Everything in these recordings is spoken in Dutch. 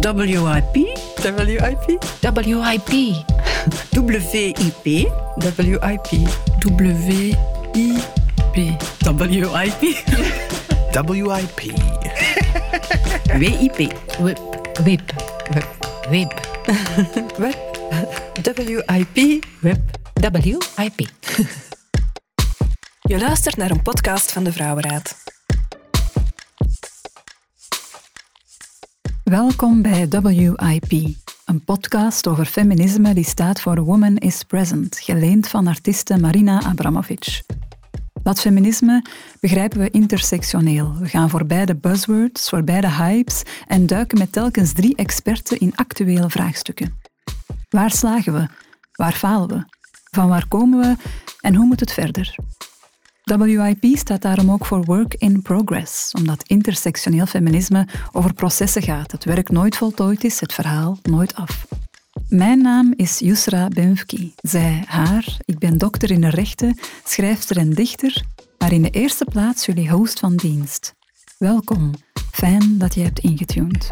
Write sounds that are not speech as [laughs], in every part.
WIP, WIP? WIP. WIP, WIP. WIP, WIP. WIP. WIP, WIP. WIP. WIP. WIP. Web. WIP. Je luistert naar een podcast van de Vrouwenraad. Welkom bij WIP, een podcast over feminisme die staat voor Woman is Present, geleend van artiste Marina Abramovic. Dat feminisme begrijpen we intersectioneel. We gaan voorbij de buzzwords, voorbij de hypes en duiken met telkens drie experten in actuele vraagstukken. Waar slagen we? Waar falen we? Van waar komen we? En hoe moet het verder? WIP staat daarom ook voor Work in Progress, omdat intersectioneel feminisme over processen gaat. Het werk nooit voltooid is, het verhaal nooit af. Mijn naam is Yusra Benfki. Zij, haar. Ik ben dokter in de rechten, schrijfster en dichter, maar in de eerste plaats jullie host van dienst. Welkom. Fijn dat je hebt ingetuned.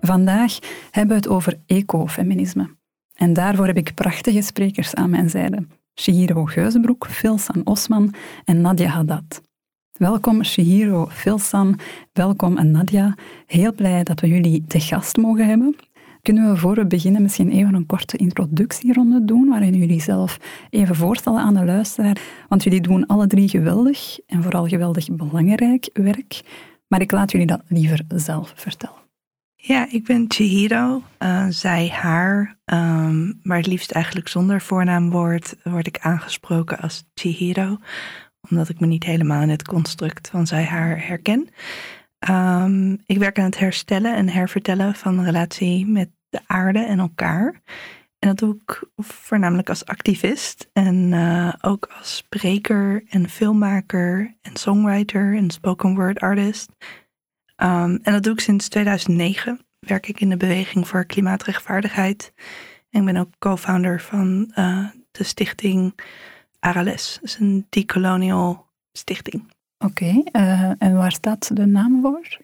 Vandaag hebben we het over ecofeminisme. En daarvoor heb ik prachtige sprekers aan mijn zijde. Shihiro Geuzenbroek, Filsan Osman en Nadia Haddad. Welkom Shihiro, Filsan, welkom en Nadia. Heel blij dat we jullie te gast mogen hebben. Kunnen we voor we beginnen misschien even een korte introductieronde doen, waarin jullie zelf even voorstellen aan de luisteraar? Want jullie doen alle drie geweldig en vooral geweldig belangrijk werk. Maar ik laat jullie dat liever zelf vertellen. Ja, ik ben Chihiro, uh, zij, haar. Um, maar het liefst eigenlijk zonder voornaamwoord word ik aangesproken als Chihiro. Omdat ik me niet helemaal in het construct van zij, haar herken. Um, ik werk aan het herstellen en hervertellen van relatie met de aarde en elkaar. En dat doe ik voornamelijk als activist en uh, ook als spreker en filmmaker en songwriter en spoken word artist. Um, en dat doe ik sinds 2009. Werk ik in de beweging voor klimaatrechtvaardigheid. En ik ben ook co-founder van uh, de stichting Arales. Dat is een decolonial stichting. Oké, okay, uh, en waar staat de naam voor?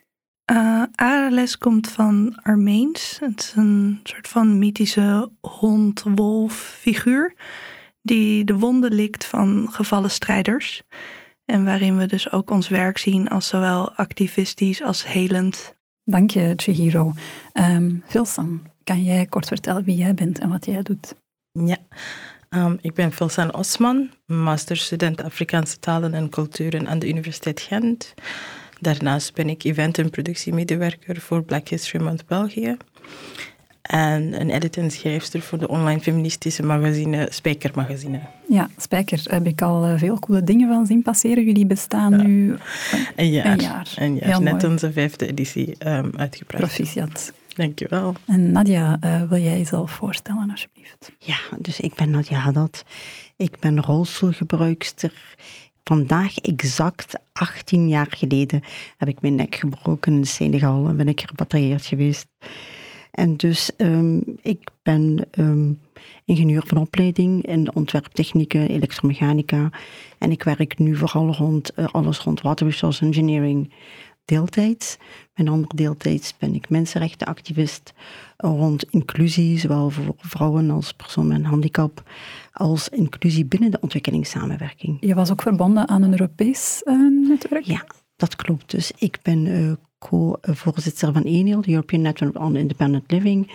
Uh, Arales komt van Armeens. Het is een soort van mythische hond-wolf figuur. Die de wonden likt van gevallen strijders. En waarin we dus ook ons werk zien als zowel activistisch als helend. Dank je, Chihiro. Um, Filsan, kan jij kort vertellen wie jij bent en wat jij doet? Ja, um, ik ben Filsan Osman, masterstudent Afrikaanse talen en culturen aan de Universiteit Gent. Daarnaast ben ik event- en productiemedewerker voor Black History Month België en een edit- en schrijfster voor de online feministische magazine Spijker Magazine. Ja, Spijker heb ik al veel coole dingen van zien passeren. Jullie bestaan ja. nu een jaar. Een jaar, een jaar. net onze vijfde editie um, uitgebracht. Proficiat. Dankjewel. En Nadia, uh, wil jij jezelf voorstellen alsjeblieft? Ja, dus ik ben Nadia Haddad. Ik ben rolstoelgebruikster. Vandaag exact 18 jaar geleden heb ik mijn nek gebroken in Senegal en ben ik gerepatrieerd geweest. En dus um, ik ben um, ingenieur van opleiding in ontwerptechnieken, elektromechanica. En ik werk nu vooral rond uh, alles rond water resource engineering deeltijds. Mijn andere deeltijds ben ik mensenrechtenactivist rond inclusie, zowel voor vrouwen als personen met een handicap, als inclusie binnen de ontwikkelingssamenwerking. Je was ook verbonden aan een Europees uh, netwerk? Ja, dat klopt. Dus ik ben uh, co-voorzitter van ENIL, de European Network on Independent Living.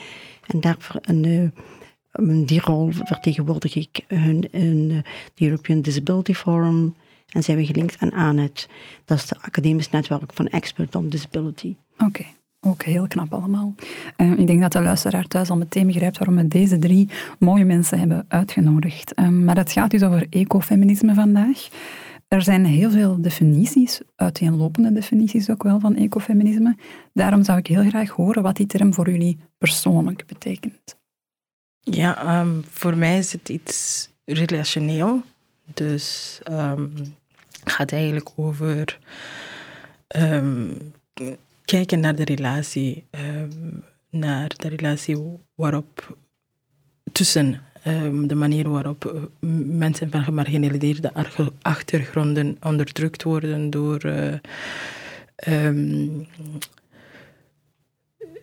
En daarvoor een, uh, die rol vertegenwoordig ik hun in de European Disability Forum. En zijn we gelinkt aan ANET. Dat is het academisch netwerk van Expert on Disability. Oké. Ook heel knap allemaal. Uh, ik denk dat de luisteraar thuis al meteen begrijpt waarom we deze drie mooie mensen hebben uitgenodigd. Maar het gaat dus over ecofeminisme vandaag. Er zijn heel veel definities, uiteenlopende definities ook wel van ecofeminisme. Daarom zou ik heel graag horen wat die term voor jullie persoonlijk betekent. Ja, um, voor mij is het iets relationeel. Dus um, het gaat eigenlijk over um, kijken naar de relatie, naar de relatie waarop tussen um, de manier waarop uh, mensen van gemarginaliseerde achtergronden onderdrukt worden door uh,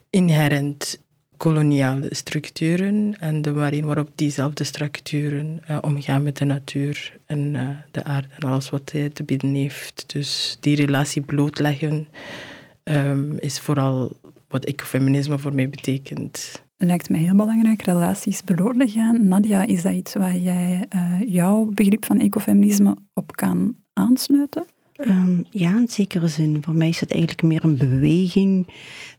inherent koloniale structuren en de manier waarop diezelfde structuren uh, omgaan met de natuur en de aarde en alles wat hij te bieden heeft. Dus die relatie blootleggen um, is vooral wat ecofeminisme voor mij betekent. Lijkt mij heel belangrijk, relaties blootleggen. Nadia, is dat iets waar jij uh, jouw begrip van ecofeminisme op kan aansluiten? Um, ja, in zekere zin. Voor mij is het eigenlijk meer een beweging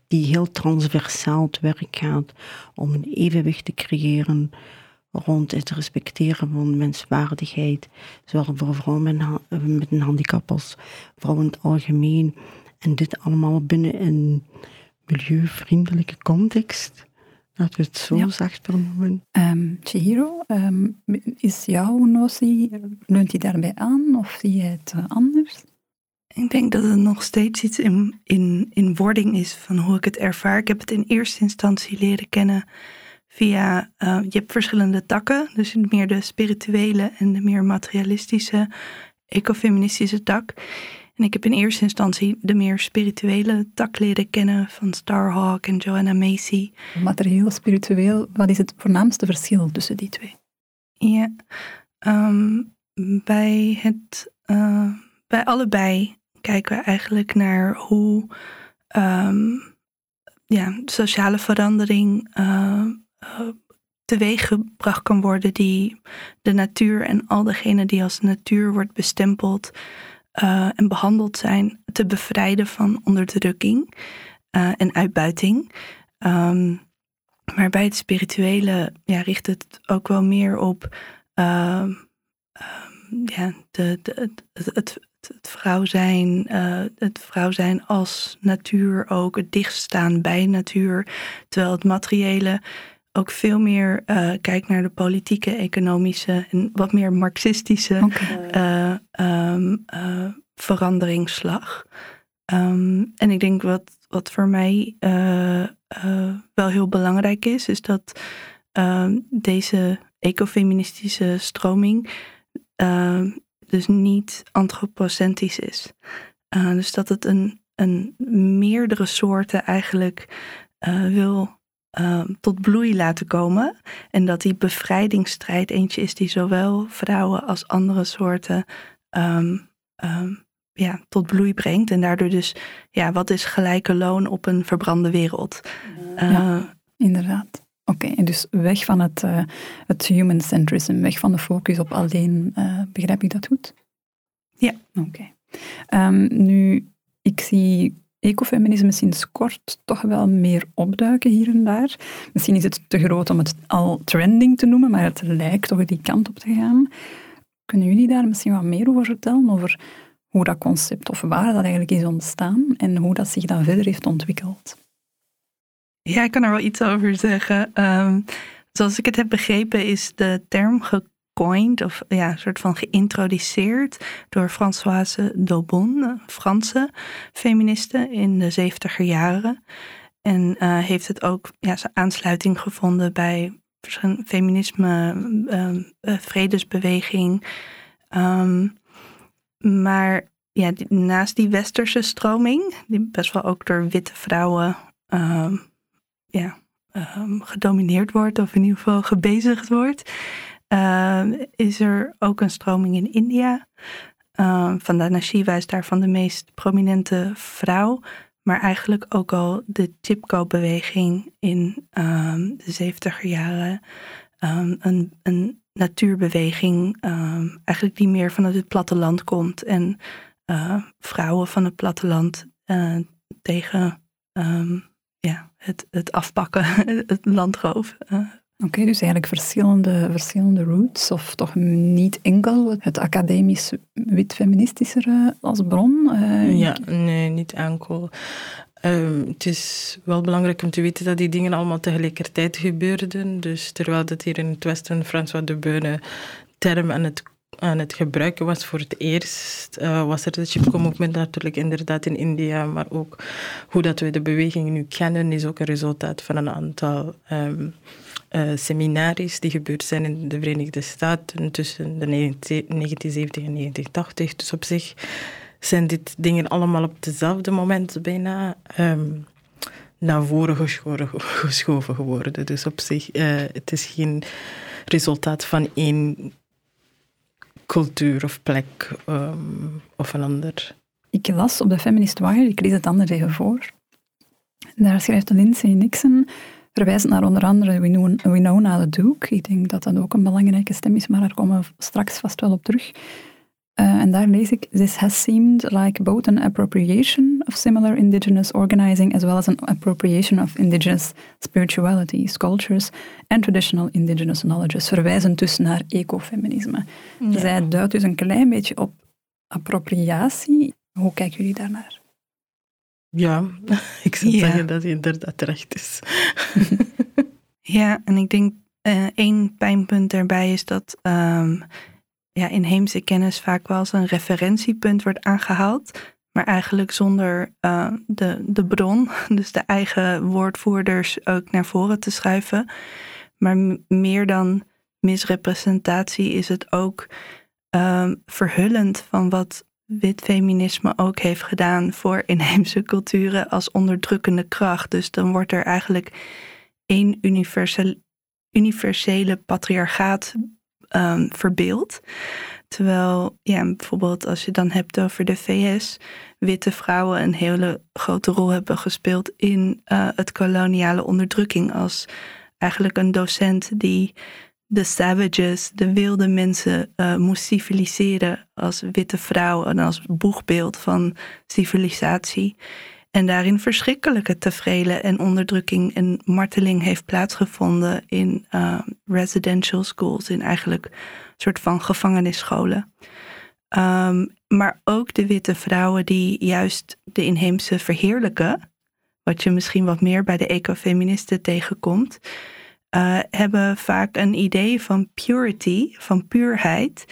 die heel transversaal te werk gaat om een evenwicht te creëren rond het respecteren van menswaardigheid, zowel voor vrouwen met, met een handicap als vrouwen in het algemeen. En dit allemaal binnen een milieuvriendelijke context. Laten we het zo ja. zacht vernoemen. Um, Chihiro, um, is jouw notie, leunt die daarbij aan of zie je het uh, anders? Ik denk dat het nog steeds iets in, in, in wording is van hoe ik het ervaar. Ik heb het in eerste instantie leren kennen via, uh, je hebt verschillende takken, dus meer de spirituele en de meer materialistische, ecofeministische tak. En ik heb in eerste instantie de meer spirituele tak leren kennen van Starhawk en Joanna Macy. Materieel, spiritueel, wat is het voornaamste verschil tussen die twee? Ja, um, bij, het, uh, bij allebei kijken we eigenlijk naar hoe um, ja, sociale verandering uh, uh, teweeggebracht kan worden die de natuur en al degene die als natuur wordt bestempeld uh, en behandeld zijn te bevrijden van onderdrukking uh, en uitbuiting. Um, maar bij het spirituele ja, richt het ook wel meer op uh, um, ja, de, het, het, het vrouw zijn, uh, het vrouw zijn als natuur ook, het dichtstaan bij natuur. Terwijl het materiële ook veel meer uh, kijkt naar de politieke, economische en wat meer marxistische okay. uh, um, veranderingsslag. Um, en ik denk wat, wat voor mij wel heel belangrijk is, is dat ehm, deze ecofeministische stroming dus niet antropocentrisch is. Dus dat het een, een meerdere soorten eigenlijk wil uh, tot bloei laten komen. En dat die bevrijdingsstrijd eentje is die zowel vrouwen als andere soorten um, um, ja, tot bloei brengt. En daardoor dus, ja, wat is gelijke loon op een verbrande wereld? Ja, inderdaad. Oké, okay, dus weg van het, uh, het human centrism, weg van de focus op alleen. Uh, begrijp ik dat goed? Ja. Oké. Okay. Um, nu, ik zie ecofeminisme sinds kort toch wel meer opduiken hier en daar. Misschien is het te groot om het al trending te noemen, maar het lijkt toch die kant op te gaan. Kunnen jullie daar misschien wat meer over vertellen? Over hoe dat concept of waar dat eigenlijk is ontstaan en hoe dat zich dan verder heeft ontwikkeld? Ja, ik kan er wel iets over zeggen. Um, zoals ik het heb begrepen, is de term gecoined, of ja, een soort van geïntroduceerd door Françoise Daubon, een Franse feministe in de zeventiger jaren. En uh, heeft het ook ja, zijn aansluiting gevonden bij feminisme, um, uh, vredesbeweging. Um, maar ja, naast die westerse stroming, die best wel ook door witte vrouwen um, ja, um, gedomineerd wordt, of in ieder geval gebezigd wordt, uh, is er ook een stroming in India. Uh, Vandana Shiva is daarvan de meest prominente vrouw, maar eigenlijk ook al de Chipko-beweging in um, de zeventiger jaren. Een, een natuurbeweging, eigenlijk die meer vanuit het platteland komt en vrouwen van het platteland uh, tegen ja, het, het afpakken, [laughs] het landroof. Uh. Oké, okay, dus eigenlijk verschillende, verschillende roots, of toch niet enkel het academisch wit-feministische als bron? Uh, ja, nee, niet enkel. Um, het is wel belangrijk om te weten dat die dingen allemaal tegelijkertijd gebeurden. Dus terwijl dat hier in het Westen François de Beune term aan het aan het gebruiken was voor het eerst, uh, was er het Chipko-movement natuurlijk inderdaad in India, maar ook hoe dat we de beweging nu kennen, is ook een resultaat van een aantal um, uh, seminaries die gebeurd zijn in de Verenigde Staten tussen de 1970 en 1980. Dus op zich zijn dit dingen allemaal op hetzelfde moment bijna. Um, naar voren geschoven geworden. Dus op zich, uh, het is geen resultaat van één cultuur of plek um, of een ander. Ik las op de Feminist Wire, ik lees het anders even voor. Daar schrijft Lindsay Nixon, verwijzend naar onder andere Winona the Duke. Ik denk dat dat ook een belangrijke stem is, maar daar komen we straks vast wel op terug. Uh, en daar lees ik, this has seemed like both an appropriation of similar indigenous organizing as well as an appropriation of indigenous spiritualities, cultures and traditional indigenous knowledges, verwijzend dus naar ecofeminisme. Ja. Zij duidt dus een klein beetje op appropriatie. Hoe kijken jullie daarnaar? Ja, [laughs] ik zou zeggen dat hij inderdaad terecht is. [laughs] ja, en ik denk uh, één pijnpunt daarbij is dat um, ja, inheemse kennis vaak wel als een referentiepunt wordt aangehaald, maar eigenlijk zonder uh, de, de bron, [laughs] dus de eigen woordvoerders ook naar voren te schuiven. Maar meer dan misrepresentatie is het ook uh, verhullend van wat wit feminisme ook heeft gedaan voor inheemse culturen als onderdrukkende kracht. Dus dan wordt er eigenlijk één universele, universele patriarchaat um, verbeeld. Terwijl, ja, bijvoorbeeld als je dan hebt over de VS, witte vrouwen een hele grote rol hebben gespeeld in uh, het koloniale onderdrukking. Als eigenlijk een docent die de savages, de wilde mensen, uh, moest civiliseren als witte vrouw en als boegbeeld van civilisatie. En daarin verschrikkelijke tevreden en onderdrukking en marteling heeft plaatsgevonden in uh, residential schools, in eigenlijk een soort van gevangenisscholen. Um, maar ook de witte vrouwen die juist de inheemse verheerlijken, wat je misschien wat meer bij de ecofeministen tegenkomt, uh, hebben vaak een idee van purity, van puurheid,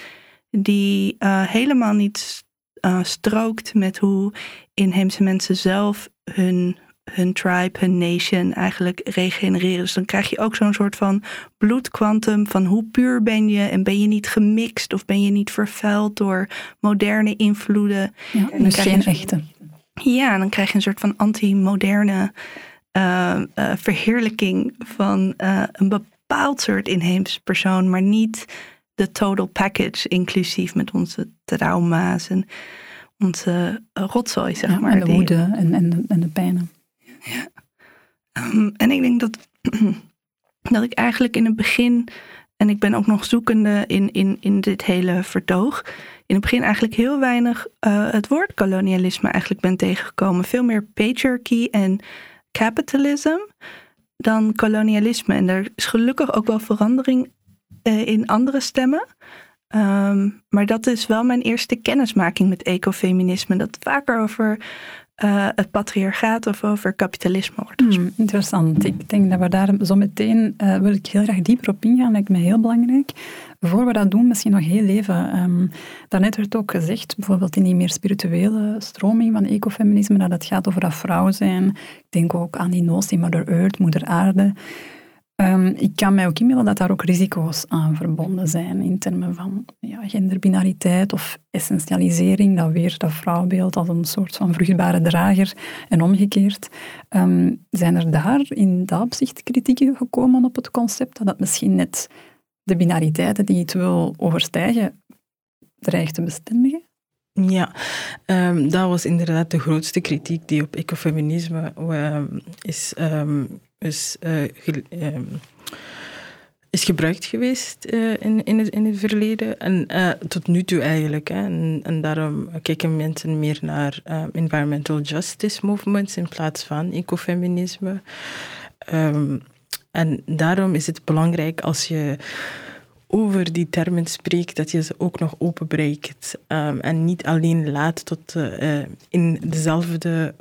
die uh, helemaal niet uh, strookt met hoe inheemse mensen zelf hun, hun tribe, hun nation eigenlijk regenereren. Dus dan krijg je ook zo'n soort van bloedquantum van hoe puur ben je en ben je niet gemixt of ben je niet vervuild door moderne invloeden. Ja, dus geen echte. Ja, dan krijg je een soort van anti-moderne uh, uh, verheerlijking van uh, een bepaald soort inheemse persoon, maar niet de total package, inclusief met onze trauma's en onze rotzooi, zeg ja, maar. En de woede en, en, de, en de pijnen. Ja. Um, en ik denk dat, [clears throat] dat ik eigenlijk in het begin, en ik ben ook nog zoekende in, in, in dit hele vertoog, in het begin eigenlijk heel weinig het woord kolonialisme eigenlijk ben tegengekomen. Veel meer patriarchy en capitalism dan kolonialisme. En er is gelukkig ook wel verandering uh, in andere stemmen. Um, maar dat is wel mijn eerste kennismaking met ecofeminisme. Dat vaker over uh, het patriarchaat of over kapitalisme wordt hmm, Interessant. Ik denk dat we daar zo meteen, uh, wil ik heel graag dieper op ingaan, lijkt me heel belangrijk. Voor we dat doen, misschien nog heel even. Um, daarnet werd ook gezegd, bijvoorbeeld in die meer spirituele stroming van ecofeminisme, dat het gaat over dat vrouw zijn. Ik denk ook aan die notie Mother Earth, Moeder Aarde. Um, ik kan mij ook inbeelden dat daar ook risico's aan verbonden zijn in termen van ja, genderbinariteit of essentialisering, dat weer dat vrouwbeeld als een soort van vruchtbare drager en omgekeerd. Um, zijn er daar in dat opzicht kritieken gekomen op het concept dat het misschien net de binariteiten die het wil overstijgen dreigt te bestendigen? Ja, um, dat was inderdaad de grootste kritiek die op ecofeminisme is is, ge, uh, is gebruikt geweest uh, in, in, het, in het verleden. En tot nu toe eigenlijk. Hè. En, en daarom kijken mensen meer naar environmental justice movements in plaats van ecofeminisme. Um, en daarom is het belangrijk als je over die termen spreekt, dat je ze ook nog openbreekt. Um, en niet alleen laat tot in dezelfde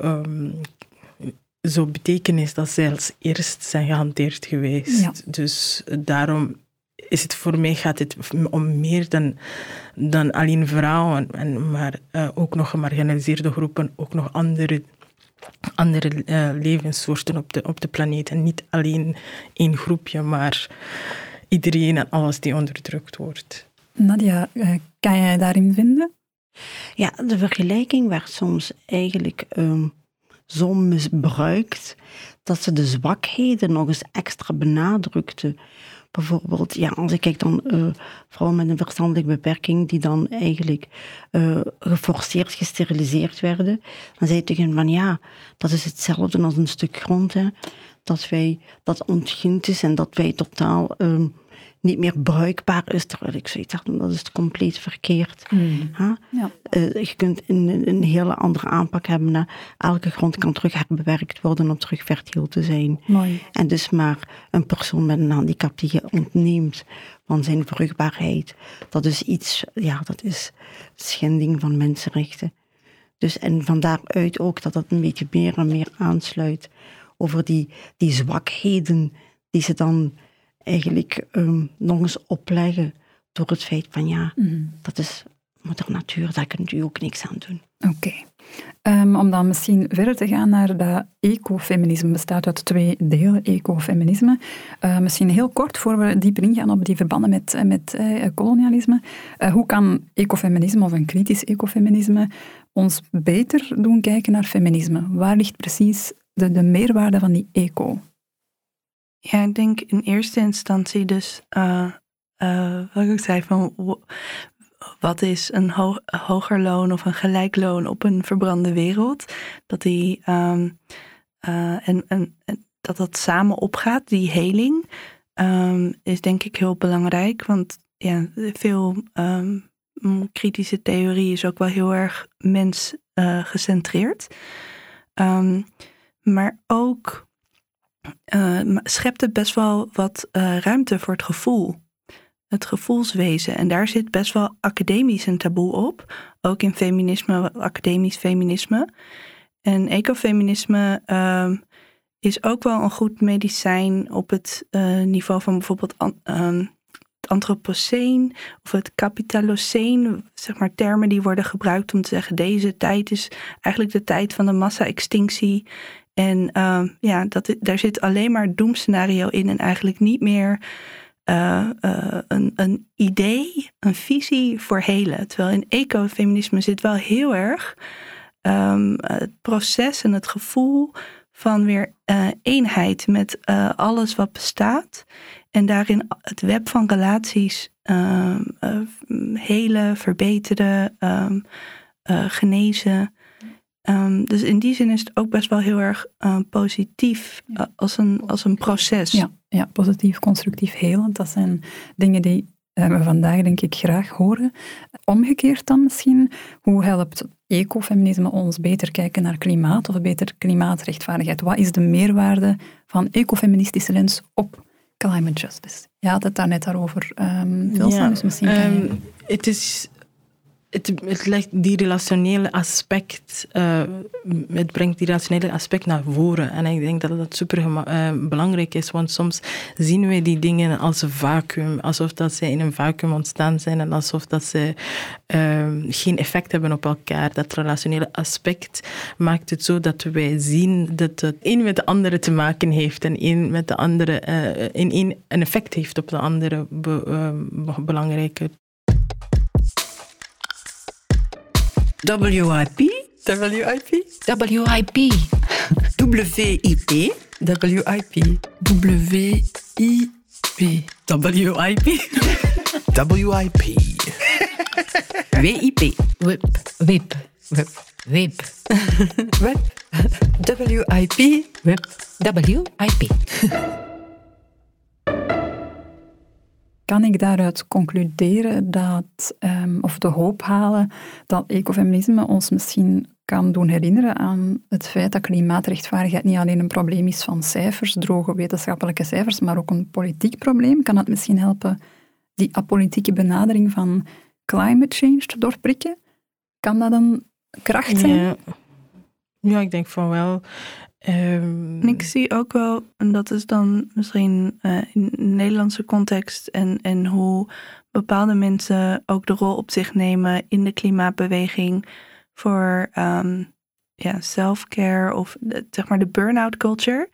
zo betekenis dat zij als eerst zijn gehanteerd geweest. Dus daarom is het voor mij gaat het om meer dan, dan alleen vrouwen, en, maar uh, ook nog gemarginaliseerde groepen, ook nog andere, andere uh, levenssoorten op de, op de planeet. En niet alleen één groepje, maar iedereen en alles die onderdrukt wordt. Nadia, uh, kan jij daarin vinden? Ja, de vergelijking werd soms eigenlijk um, zo misbruikt dat ze de zwakheden nog eens extra benadrukte. Bijvoorbeeld, ja, als ik kijk dan uh, vrouwen met een verstandelijke beperking die dan eigenlijk uh, geforceerd gesteriliseerd werden, dan zei ik tegen hen van ja, dat is hetzelfde als een stuk grond, hè, dat wij, dat ontgind is en dat wij totaal... Uh, niet meer bruikbaar is. Terwijl ik zoiets had, dat is compleet verkeerd. Mm. Ja. Uh, je kunt een, een, hele andere aanpak hebben. Elke grond kan terug herbewerkt worden om terug fertiel te zijn. Mooi. En dus maar een persoon met een handicap die je ontneemt van zijn vruchtbaarheid, dat is iets, ja, dat is schending van mensenrechten. Dus en van daaruit ook dat dat een beetje meer en meer aansluit over die, die zwakheden die ze dan eigenlijk um, nog eens opleggen door het feit van ja, mm. dat is moeder natuur, daar kunt u ook niks aan doen. Oké. Okay. Um, om dan misschien verder te gaan naar dat ecofeminisme, bestaat uit twee delen, ecofeminisme. Uh, misschien heel kort, voor we dieper ingaan op die verbanden met, eh, met uh, kolonialisme. Uh, hoe kan ecofeminisme of een kritisch ecofeminisme ons beter doen kijken naar feminisme? Waar ligt precies de, de meerwaarde van die eco? Ja, ik denk in eerste instantie dus, uh, uh, wat ik zei, van wat is een ho hoger loon of een gelijk loon op een verbrande wereld? Dat die um, uh, en, en, dat dat samen opgaat, die heling, um, is denk ik heel belangrijk. Want ja, veel um, kritische theorie is ook wel heel erg mens gecentreerd. maar ook uh, schept het best wel wat uh, ruimte voor het gevoel. Het gevoelswezen. En daar zit best wel academisch een taboe op. Ook in feminisme, academisch feminisme. En ecofeminisme uh, is ook wel een goed medicijn op het uh, niveau van bijvoorbeeld ehm, het antropoceen of het capitaloceen. Zeg maar termen die worden gebruikt om te zeggen deze tijd is eigenlijk de tijd van de massa-extinctie. En uh, ja, dat, daar zit alleen maar doemscenario in en eigenlijk niet meer uh, uh, een, een idee, een visie voor helen. Terwijl in ecofeminisme zit wel heel erg um, het proces en het gevoel van weer uh, eenheid met alles wat bestaat. En daarin het web van relaties um, helen, verbeteren, genezen. Um, dus in die zin is het ook best wel heel erg uh, positief uh, als, een, als een proces. Ja, ja, positief, constructief, helend. Dat zijn dingen die uh, we vandaag denk ik graag horen. Omgekeerd dan misschien, hoe helpt ecofeminisme ons beter kijken naar klimaat of beter klimaatrechtvaardigheid? Wat is de meerwaarde van ecofeministische lens op climate justice? Je had het daar net daarover. Um, ja, dus misschien um, Het is het, het die relationele aspect, uh, het brengt die relationele aspect naar voren. En ik denk dat dat super uh, belangrijk is, want soms zien we die dingen als een vacuüm, alsof dat ze in een vacuüm ontstaan zijn en alsof dat ze uh, geen effect hebben op elkaar. Dat relationele aspect maakt het zo dat wij zien dat het een met de andere te maken heeft en een met de andere, in een, effect heeft op de andere be, belangrijke WIP. WIP. WIP. WIP. WIP. WIP. WIP. WIP. WIP. WIP. WIP. WIP. WIP. WIP. WIP. WIP. Kan ik daaruit concluderen dat, um, of de hoop halen dat ecofeminisme ons misschien kan doen herinneren aan het feit dat klimaatrechtvaardigheid niet alleen een probleem is van cijfers, droge wetenschappelijke cijfers, maar ook een politiek probleem. Kan het misschien helpen die apolitieke benadering van climate change te doorprikken? Kan dat een kracht zijn? Ja, ja ik denk van wel. Um... ik zie ook wel, en dat is dan misschien uh, in Nederlandse context en, en hoe bepaalde mensen ook de rol op zich nemen in de klimaatbeweging voor um, ja, self-care of de, zeg maar de burn-out culture.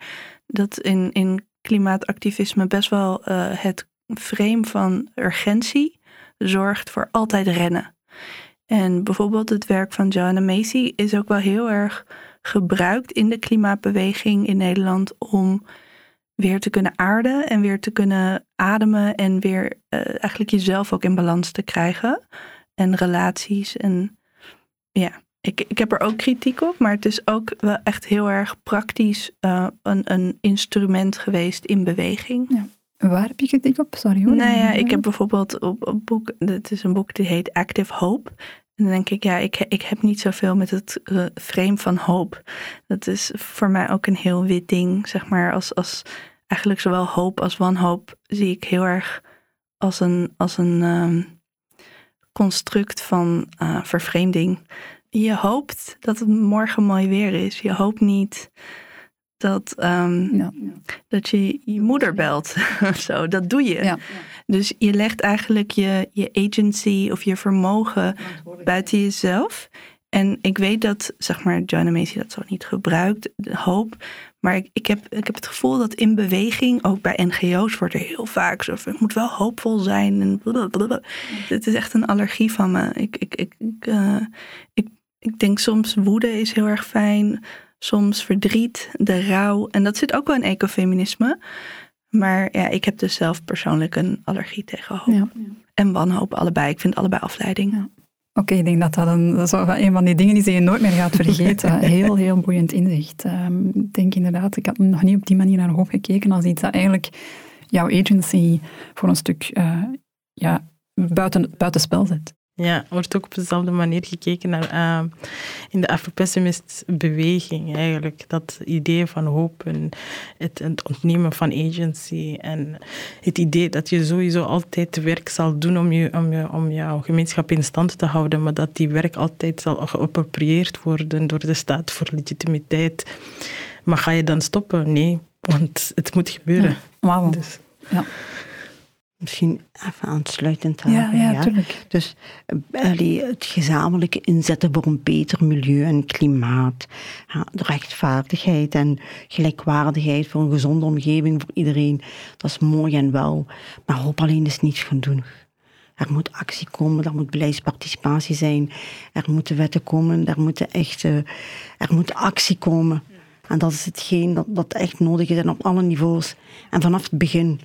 Dat in, in klimaatactivisme best wel uh, het frame van urgentie zorgt voor altijd rennen. En bijvoorbeeld het werk van Joanna Macy is ook wel heel erg gebruikt in de klimaatbeweging in Nederland om weer te kunnen aarden en weer te kunnen ademen en weer uh, eigenlijk jezelf ook in balans te krijgen. En relaties. En ja, ik, ik heb er ook kritiek op, maar het is ook wel echt heel erg praktisch uh, een, een instrument geweest in beweging. Ja. Waar heb je kritiek op? Sorry hoor. Nou ja, ik heb bijvoorbeeld op een boek, het is een boek die heet Active Hope. En dan denk ik, ja, ik, ik heb niet zoveel met het uh, frame van hoop. Dat is voor mij ook een heel wit ding, zeg maar. Als, als eigenlijk zowel hoop als wanhoop zie ik heel erg als een, als een um, construct van uh, vervreemding. Je hoopt dat het morgen mooi weer is. Je hoopt niet dat, um, ja. dat je je moeder belt of [laughs] zo. Dat doe je. Ja. Dus je legt eigenlijk je, je agency of je vermogen buiten jezelf. En ik weet dat, zeg maar, Joanna Macy dat zo niet gebruikt, hoop. Maar ik, ik, heb, ik heb het gevoel dat in beweging, ook bij NGO's, wordt er heel vaak zo van, het moet wel hoopvol zijn. En blablabla. Het is echt een allergie van me. Ik, ik, ik, ik, uh, ik, ik denk soms woede is heel erg fijn soms verdriet, de rouw. En dat zit ook wel in ecofeminisme. Maar ja, ik heb dus zelf persoonlijk een allergie tegen hoop. Ja. En wanhoop allebei. Ik vind allebei afleiding. Ja. Oké, ik denk dat dat een, dat een van die dingen is die je nooit meer gaat [laughs] vergeten. heel, heel boeiend inzicht. Um, ik denk inderdaad, ik had nog niet op die manier naar hoop gekeken als iets dat eigenlijk jouw agency voor een stuk uh, ja, buiten, buiten zet. Ja, wordt ook op dezelfde manier gekeken naar uh, in de Afropessimist-beweging eigenlijk. Dat idee van hoop en het, het, ontnemen van agency en het idee dat je sowieso altijd werk zal doen om, je, om, je, om jouw gemeenschap in stand te houden, maar dat die werk altijd zal geapproprieerd worden door de staat voor legitimiteit. Maar ga je dan stoppen? Nee, want het moet gebeuren. Ja. Dus. Ja. Misschien even aansluitend daarbij. Ja, ja, Dus uh, het gezamenlijke inzetten voor een beter milieu en klimaat. Ja, de rechtvaardigheid en gelijkwaardigheid voor een gezonde omgeving voor iedereen. Dat is mooi en wel. Maar hoop alleen is niet genoeg. Er moet actie komen, er moet beleidsparticipatie zijn. Er moeten wetten komen, er, moet echt, uh, er moet actie komen. En dat is hetgeen dat, dat echt nodig is en op alle niveaus. En vanaf het begin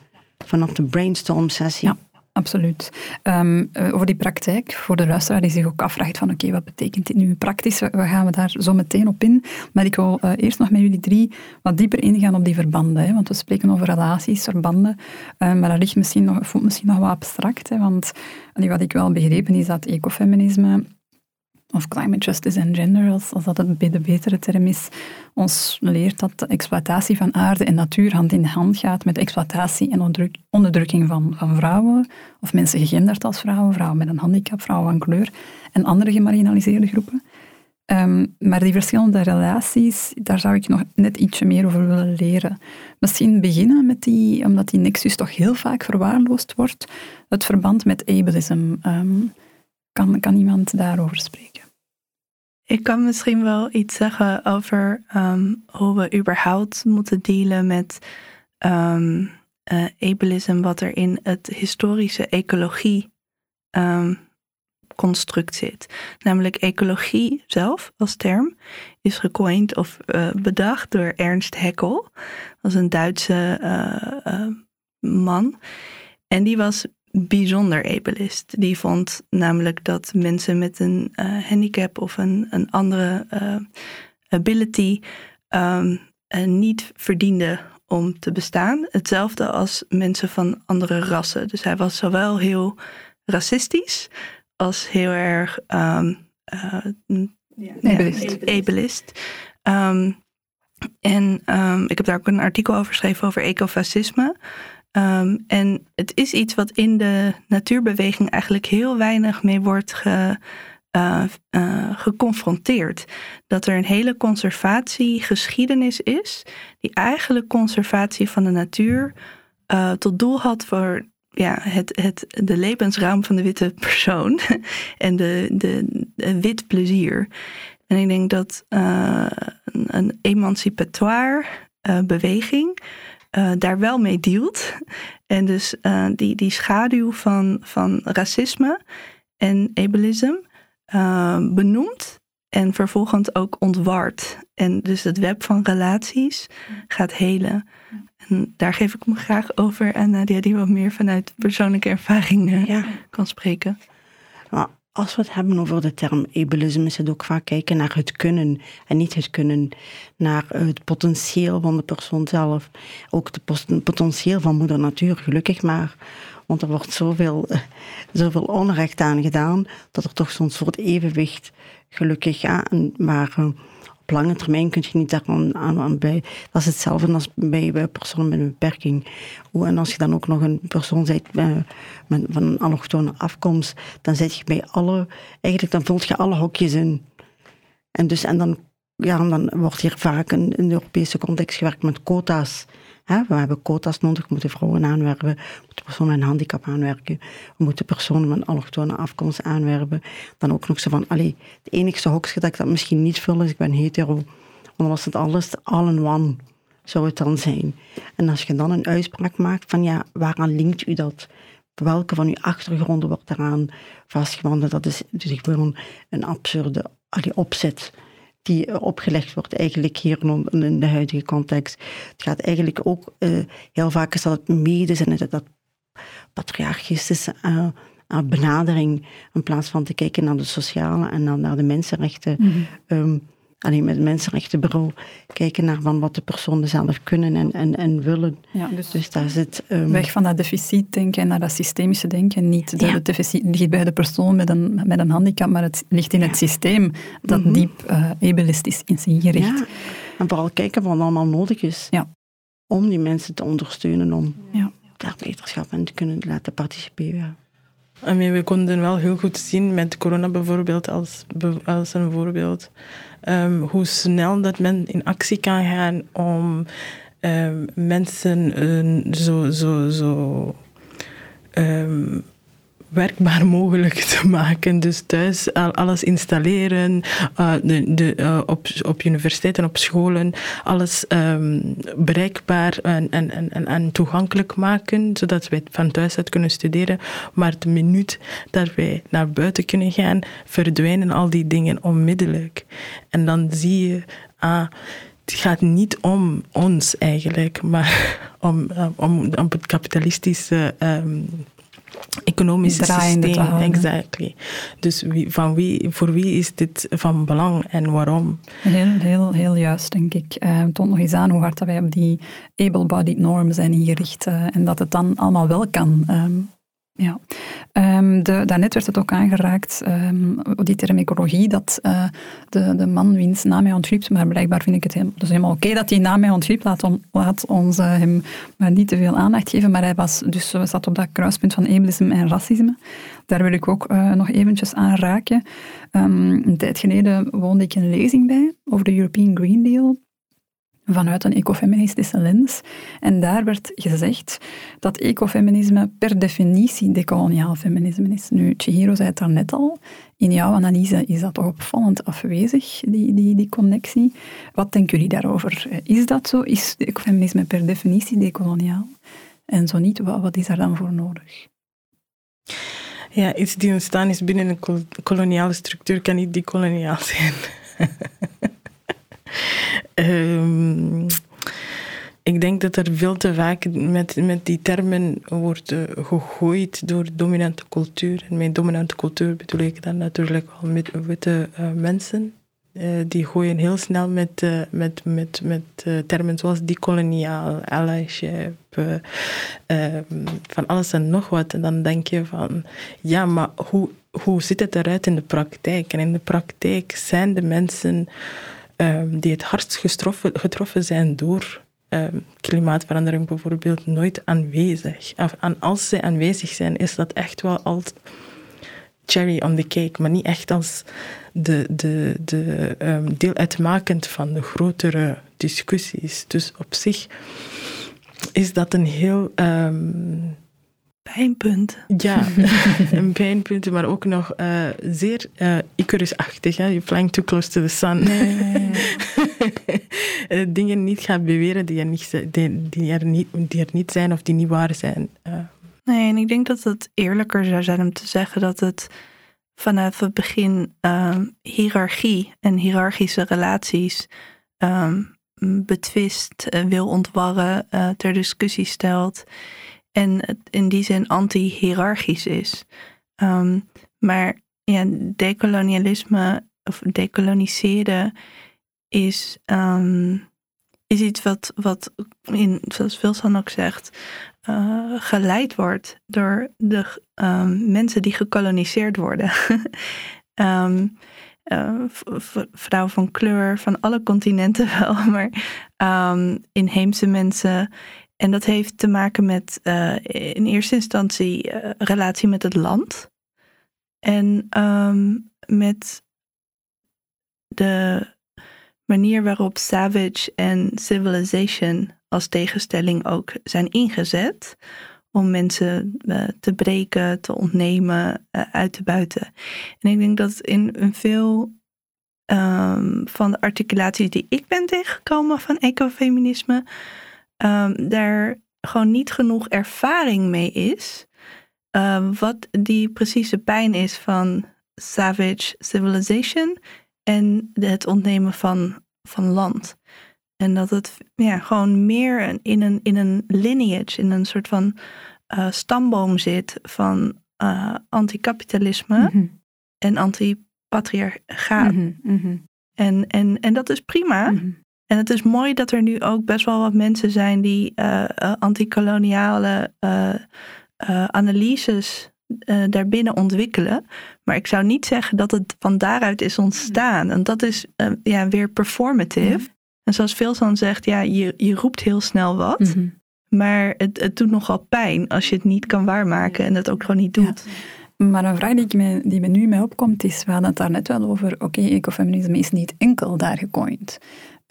vanaf de brainstorm-sessie. Ja, absoluut. Um, over die praktijk, voor de luisteraar die zich ook afvraagt van oké, wat betekent dit nu praktisch? We gaan we daar zo meteen op in. Maar ik wil uh, eerst nog met jullie drie wat dieper ingaan op die verbanden. Hè, want we spreken over relaties, verbanden. Um, maar dat ligt misschien nog, voelt misschien nog wat abstract. Want wat ik wel begrepen is dat ecofeminisme of climate justice and gender, als, dat het de betere term is, ons leert dat de exploitatie van aarde en natuur hand in hand gaat met exploitatie en onderdrukking van, van vrouwen, of mensen gegenderd als vrouwen, vrouwen met een handicap, vrouwen van kleur en andere gemarginaliseerde groepen. Um, maar die verschillende relaties, daar zou ik nog net ietsje meer over willen leren. Misschien beginnen met die, omdat die nexus toch heel vaak verwaarloosd wordt, het verband met ableism. Um, kan, kan iemand daarover spreken? Ik kan misschien wel iets zeggen over um, hoe we überhaupt moeten dealen met um, ableism, wat er in het historische ecologie um, construct zit. Namelijk ecologie zelf als term is gecoind of uh, bedacht door Ernst Haeckel. Dat was een Duitse uh, man. En die was bijzonder ableist. Die vond namelijk dat mensen met een uh, handicap of een, een andere uh, ability um, niet verdienden om te bestaan. Hetzelfde als mensen van andere rassen. Dus hij was zowel heel racistisch als heel erg um, ja, ableist. ableist. Um, en ik heb daar ook een artikel over geschreven over ecofascisme. Um, en het is iets wat in de natuurbeweging eigenlijk heel weinig mee wordt ge, uh, uh, geconfronteerd. Dat er een hele conservatiegeschiedenis is, die eigenlijk conservatie van de natuur uh, tot doel had voor ja, het, het, de levensruim van de witte persoon [laughs] en de, de, de wit plezier. En ik denk dat een, een emancipatoire beweging uh, daar wel mee dealt. En dus uh, die, die schaduw van, van racisme en ableism uh, benoemt en vervolgens ook ontwart. En dus het web van relaties gaat helen. En daar geef ik me graag over aan Nadia, die wat meer vanuit persoonlijke ervaring eh, Ja. kan spreken. Als we het hebben over de term ableism, is het ook vaak kijken naar het kunnen en niet het kunnen, naar het potentieel van de persoon zelf. Ook het potentieel van moeder natuur, gelukkig maar. Want er wordt zoveel, [laughs] zoveel onrecht aan gedaan, dat er toch soms voor het evenwicht gelukkig aan. Maar eh, op lange termijn kun je niet daaraan aan, aan bij. Dat is hetzelfde als bij, personen met een beperking. En als je dan ook nog een persoon bent eh, met, van een allochtone afkomst, dan zit je bij alle, eigenlijk dan vult je alle hokjes in. En, dus, en dan, ja, dan wordt hier vaak in de Europese context gewerkt met quota's. We hebben quota's nodig, moeten vrouwen aanwerven, we moeten personen met een handicap aanwerken, we moeten personen met een allochtone afkomst aanwerven. Dan ook nog zo van, allee, het enigste hokje dat ik dat misschien niet vul is, ik ben hetero. Want dan was het alles all in one, zou het dan zijn. En als je dan een uitspraak maakt van, ja, waaraan linkt u dat? Welke van uw achtergronden wordt daaraan vastgewandeld? Dat is dus gewoon een absurde allee, opzet die eh, opgelegd wordt eigenlijk hier in- in de huidige context. Het gaat eigenlijk ook, eh, heel vaak is dat het medisch en dat, dat patriarchistische eh, benadering, in plaats van te kijken naar de sociale en dan naar de mensenrechten. ehm, alleen met het mensenrechtenbureau kijken naar van wat de personen zelf kunnen en, en, en willen. Ja, dus, Dus daar zit... ehm, weg van dat deficitdenken en naar dat systemische denken. Niet dat Ja. het deficit ligt bij de persoon met een, met een handicap, maar het ligt in het systeem dat diep eh ableistisch is ingericht. Ja, en vooral kijken wat allemaal nodig is. Ja. Om die mensen te ondersteunen, om Ja. daar leiderschap in te kunnen laten participeren. I mean, we konden wel heel goed zien met corona bijvoorbeeld als, als een voorbeeld. Ehm, hoe snel dat men in actie kan gaan om ehm, mensen zo, zo, zo ehm, werkbaar mogelijk [laughs] te maken. Dus thuis al- alles installeren, eh, de, de, eh, op, op universiteiten, op scholen, alles ehm, bereikbaar en, en, en, en- en toegankelijk maken, zodat wij van thuis uit kunnen studeren. Maar de minuut dat wij naar buiten kunnen gaan, verdwijnen al die dingen onmiddellijk. En dan zie je, ah, het gaat niet om ons eigenlijk, maar [laughs] om, eh, om, om het kapitalistische ehm, Draaiende te systeem. Exactly. Dus wie, van wie, voor wie is dit van belang en waarom? Heel, heel, heel juist, denk ik. Eh, Het toont nog eens aan hoe hard dat wij op die able-bodied norm zijn ingericht eh, en dat het dan allemaal wel kan. Ehm, ja. Ehm, de, daarnet werd het ook aangeraakt, ehm, die term ecologie, dat eh, de, de man wiens naam mij ontglipt, maar blijkbaar vind ik het helemaal, dus helemaal oké dat die naam mij ontglipt, laat, on- laat ons eh, hem maar niet te veel aandacht geven, maar hij was dus, eh, zat op dat kruispunt van ableisme en racisme. Daar wil ik ook nog eventjes aan raken. Ehm, een tijd geleden woonde ik een lezing bij over de European Green Deal vanuit een ecofeministische lens. En daar werd gezegd dat ecofeminisme per definitie decoloniaal feminisme is. Nu, Chihiro zei het daarnet al. In jouw analyse is dat toch opvallend afwezig, die, die, die connectie. Wat denken jullie daarover? Is dat zo? Is ecofeminisme per definitie decoloniaal? En zo niet, wat, wat is daar dan voor nodig? Ja, iets die ontstaan is binnen een kol- koloniale structuur kan niet decoloniaal zijn. [laughs] Ehm, ik denk dat er veel te vaak met, met die termen wordt eh, gegooid door dominante cultuur. En met dominante cultuur bedoel ik dan natuurlijk al met witte eh, mensen. Eh, die gooien heel snel met, met, met, met termen zoals decoloniaal, allyship, eh, ehm, van alles en nog wat. En dan denk je van, ja, maar hoe, hoe ziet het eruit in de praktijk? En in de praktijk zijn de mensen ehm, die het hardst getroffen, getroffen zijn door ehm, klimaatverandering bijvoorbeeld nooit aanwezig. Of, als ze aanwezig zijn, is dat echt wel als cherry on the cake, maar niet echt als de, de, de, ehm, deel uitmakend van de grotere discussies. Dus op zich is dat een heel ehm, Pijnpunt. ja, [laughs] een pijnpunt, maar ook nog eh, zeer eh Icarus-achtig. You're flying too close to the sun. [laughs] Eh, Dingen niet gaan beweren die er niet, die, die, er niet, die er niet zijn of die niet waar zijn. Nee, en ik denk dat het eerlijker zou zijn om te zeggen dat het vanaf het begin ehm, hiërarchie en hiërarchische relaties ehm, betwist, wil ontwarren, ter discussie stelt. En het in die zin anti-hierarchisch is. Ehm, maar ja, decolonialisme of decoloniseren is, ehm, is iets wat, wat in, zoals Wilson ook zegt, eh, geleid wordt door de ehm, mensen die gekoloniseerd worden. [laughs] Eh, vrouwen van kleur, van alle continenten [laughs] wel, maar inheemse mensen. En dat heeft te maken met eh, in eerste instantie eh, relatie met het land. En ehm, met de manier waarop Savage en Civilization als tegenstelling ook zijn ingezet om mensen eh, te breken, te ontnemen, uit te buiten. En ik denk dat in, in veel ehm, van de articulaties die ik ben tegengekomen van ecofeminisme, ehm, daar gewoon niet genoeg ervaring mee is. eh, wat die precieze pijn is van savage civilization en het ontnemen van, van land. En dat het ja, gewoon meer in een, in een lineage, in een soort van eh, stamboom zit van eh anticapitalisme Mhm. en antipatriarchaat. Mhm, mhm, En, en, en dat is prima. En het is mooi dat er nu ook best wel wat mensen zijn die eh, antikoloniale eh, eh, analyses daarbinnen ontwikkelen. Maar ik zou niet zeggen dat het van daaruit is ontstaan. En dat is ja, weer performative. En zoals Vilsan zegt, ja, je, je roept heel snel wat. Mhm. Maar het, het doet nogal pijn als je het niet kan waarmaken en het ook gewoon niet doet. Maar een vraag die, ik me, die me nu mee opkomt is, we hadden het daar net wel over, oké, ecofeminisme is niet enkel daar gecoind.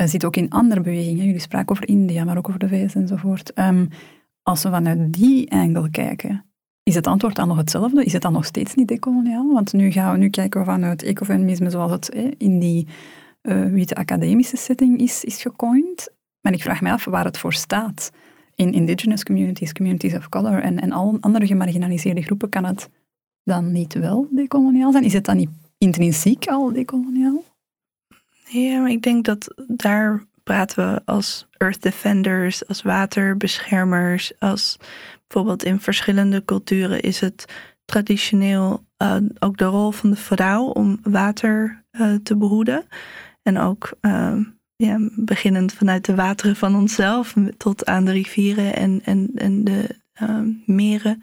Zit ook in andere bewegingen. Jullie spraken over India, maar ook over de VS enzovoort. Ehm, als we vanuit die angle kijken, is het antwoord dan nog hetzelfde? Is het dan nog steeds niet decoloniaal? Want nu, gaan we, nu kijken we vanuit ecofeminisme zoals het in die eh, witte academische setting is, is gecoind. Maar ik vraag me af waar het voor staat. In indigenous communities, communities of color en, en al andere gemarginaliseerde groepen kan het dan niet wel decoloniaal zijn? Is het dan niet intrinsiek al decoloniaal? Ja, maar ik denk dat daar praten we als earth defenders, als waterbeschermers, als bijvoorbeeld in verschillende culturen is het traditioneel eh, ook de rol van de vrouw om water eh, te behoeden. En ook eh, ja, beginnend vanuit de wateren van onszelf tot aan de rivieren en, en, en de eh, meren.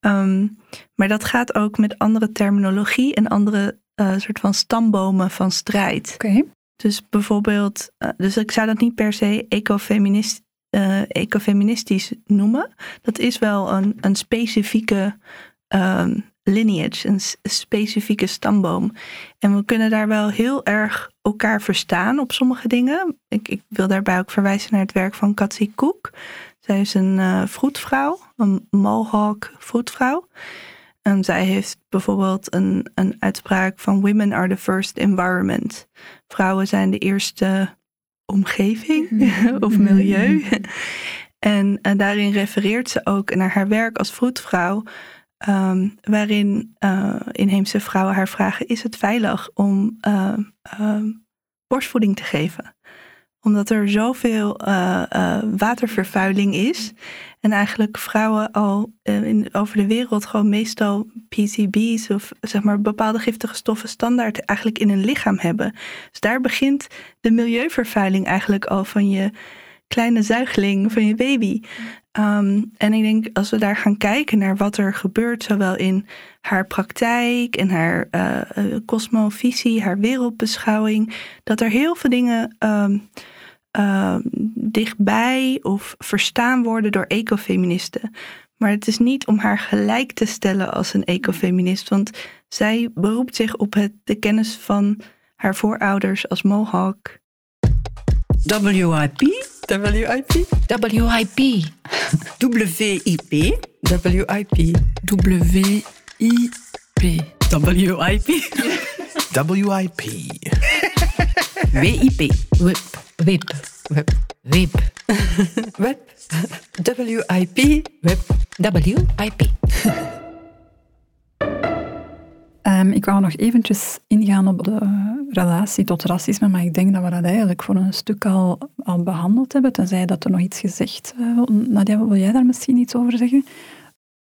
Ehm, maar dat gaat ook met andere terminologie en andere eh, soort van stambomen van strijd. Oké. Dus bijvoorbeeld, eh, dus ik zou dat niet per se ecofeminist, eh, ecofeministisch noemen. Dat is wel een, een specifieke ehm, lineage, een specifieke stamboom. En we kunnen daar wel heel erg elkaar verstaan op sommige dingen. Ik, ik wil daarbij ook verwijzen naar het werk van Katsi Koek. Zij is een vroedvrouw, een Mohawk vroedvrouw. Zij heeft bijvoorbeeld een, een uitspraak van Women are the first environment. Vrouwen zijn de eerste omgeving [laughs] of milieu. En, en daarin refereert ze ook naar haar werk als vroedvrouw. ehm, waarin eh, inheemse vrouwen haar vragen: is het veilig om ehm, ehm, borstvoeding te geven? Omdat er zoveel eh, eh, watervervuiling is. En eigenlijk vrouwen al eh, in, over de wereld gewoon meestal PCB's of zeg maar bepaalde giftige stoffen standaard eigenlijk in hun lichaam hebben. Dus daar begint de milieuvervuiling eigenlijk al van je kleine zuigeling, van je baby. Um, en ik denk als we daar gaan kijken naar wat er gebeurt, zowel in haar praktijk en haar uh, cosmovisie, haar wereldbeschouwing, dat er heel veel dingen um, uh, dichtbij of verstaan worden door ecofeministen. Maar het is niet om haar gelijk te stellen als een ecofeminist, want zij beroept zich op het, de kennis van haar voorouders als Mohawk. WIP, WIP, WIP. WIP, WIP, WIP, WIP, WIP. WIP. WIP. WIP. WIP. WIP. web, [laughs] WIP, WIP. WIP. Um, Ehm, ik wou nog eventjes ingaan op de relatie tot racisme, maar ik denk dat we dat eigenlijk voor een stuk al, al behandeld hebben, tenzij dat er nog iets gezegd uh, Nadia, wil jij daar misschien iets over zeggen?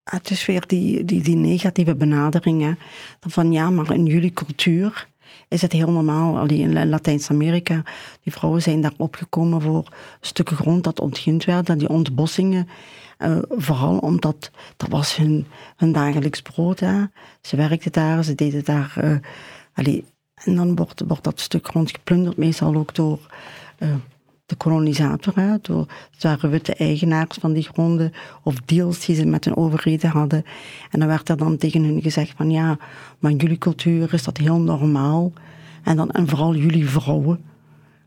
Ah, het is weer die, die, die negatieve benaderingen. Van ja, maar in jullie cultuur is het heel normaal. Allee, in Latijns-Amerika, die vrouwen zijn daar opgekomen voor stukken grond dat ontgind werd, dat die ontbossingen. Uh, vooral omdat dat was hun, hun dagelijks brood. Hè. Ze werkten daar, ze deden daar. Uh, allee, en dan wordt, wordt dat stuk grond geplunderd, meestal ook door uh, de kolonisator. Hè, door, het waren witte eigenaars van die gronden of deals die ze met hun overheden hadden. En dan werd er dan tegen hun gezegd van ja, maar in jullie cultuur is dat heel normaal. En, dan, en vooral jullie vrouwen.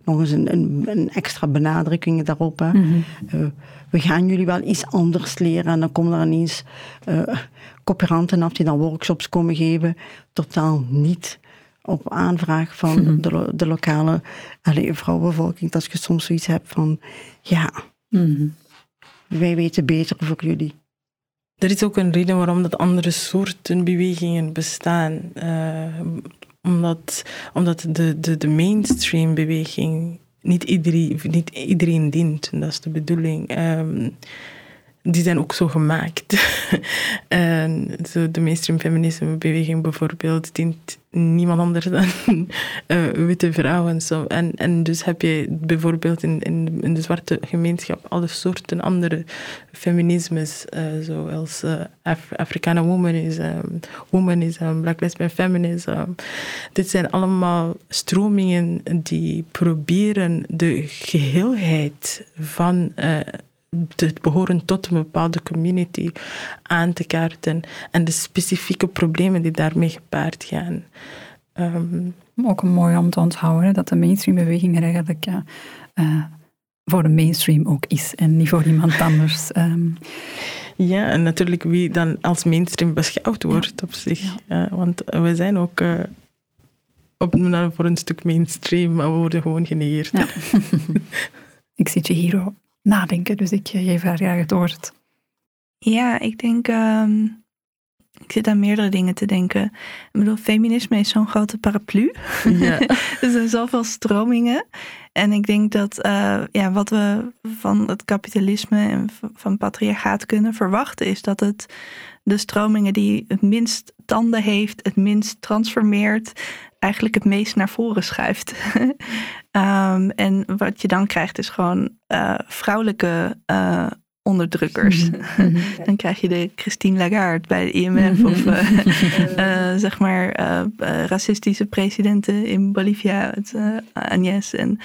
Nog eens een, een, een extra benadrukking daarop. Hè. Mm -hmm. uh, we gaan jullie wel iets anders leren. En dan komen er ineens uh, af die dan workshops komen geven. Totaal niet op aanvraag van mm -hmm. de, de, lokale allee, vrouwenbevolking. Dat je soms zoiets hebt van, ja, mm -hmm. wij weten beter voor jullie. Er is ook een reden waarom dat andere soorten bewegingen bestaan. Uh, omdat, omdat de, de, de mainstream beweging niet iedereen, niet iedereen dient. Dat is de bedoeling. Um, die zijn ook zo gemaakt. [laughs] en zo de mainstream feminisme beweging bijvoorbeeld dient niemand anders dan uh, [laughs] witte vrouwen. Zo. En, en dus heb je bijvoorbeeld in, in, de zwarte gemeenschap alle soorten andere feminismes, uh, zoals uh, Af Afrikaner womanism, womanism, black lesbian feminism. Dit zijn allemaal stromingen die proberen de geheelheid van het behoren tot een bepaalde community aan te kaarten en de specifieke problemen die daarmee gepaard gaan. Um, ook mooi om te onthouden dat de mainstream-beweging er eigenlijk ja, uh, voor de mainstream ook is en niet voor iemand [laughs] anders. Um. Ja, en natuurlijk wie dan als mainstream beschouwd wordt ja. op zich. Ja. Uh, want we zijn ook uh, op, voor een stuk mainstream, maar we worden gewoon genegeerd. Ja. [laughs] Ik zit je hier nadenken. Dus ik geef haar graag het woord. Ja, ik denk. Um, ik zit aan meerdere dingen te denken. Ik bedoel, feminisme is zo'n grote paraplu. Ja. [laughs] er zijn zoveel stromingen. En ik denk dat uh, ja, wat we van het kapitalisme en van patriarchaat kunnen verwachten, is dat het de stromingen die het minst tanden heeft, het minst transformeert, eigenlijk het meest naar voren schuift. um, [laughs] en wat je dan krijgt is gewoon uh, vrouwelijke uh, onderdrukkers. Mhm. [laughs] Mhm. dan krijg je de Christine Lagarde bij de IMF of uh, [laughs] zeg maar racistische presidenten in Bolivia, het, Agnes. En,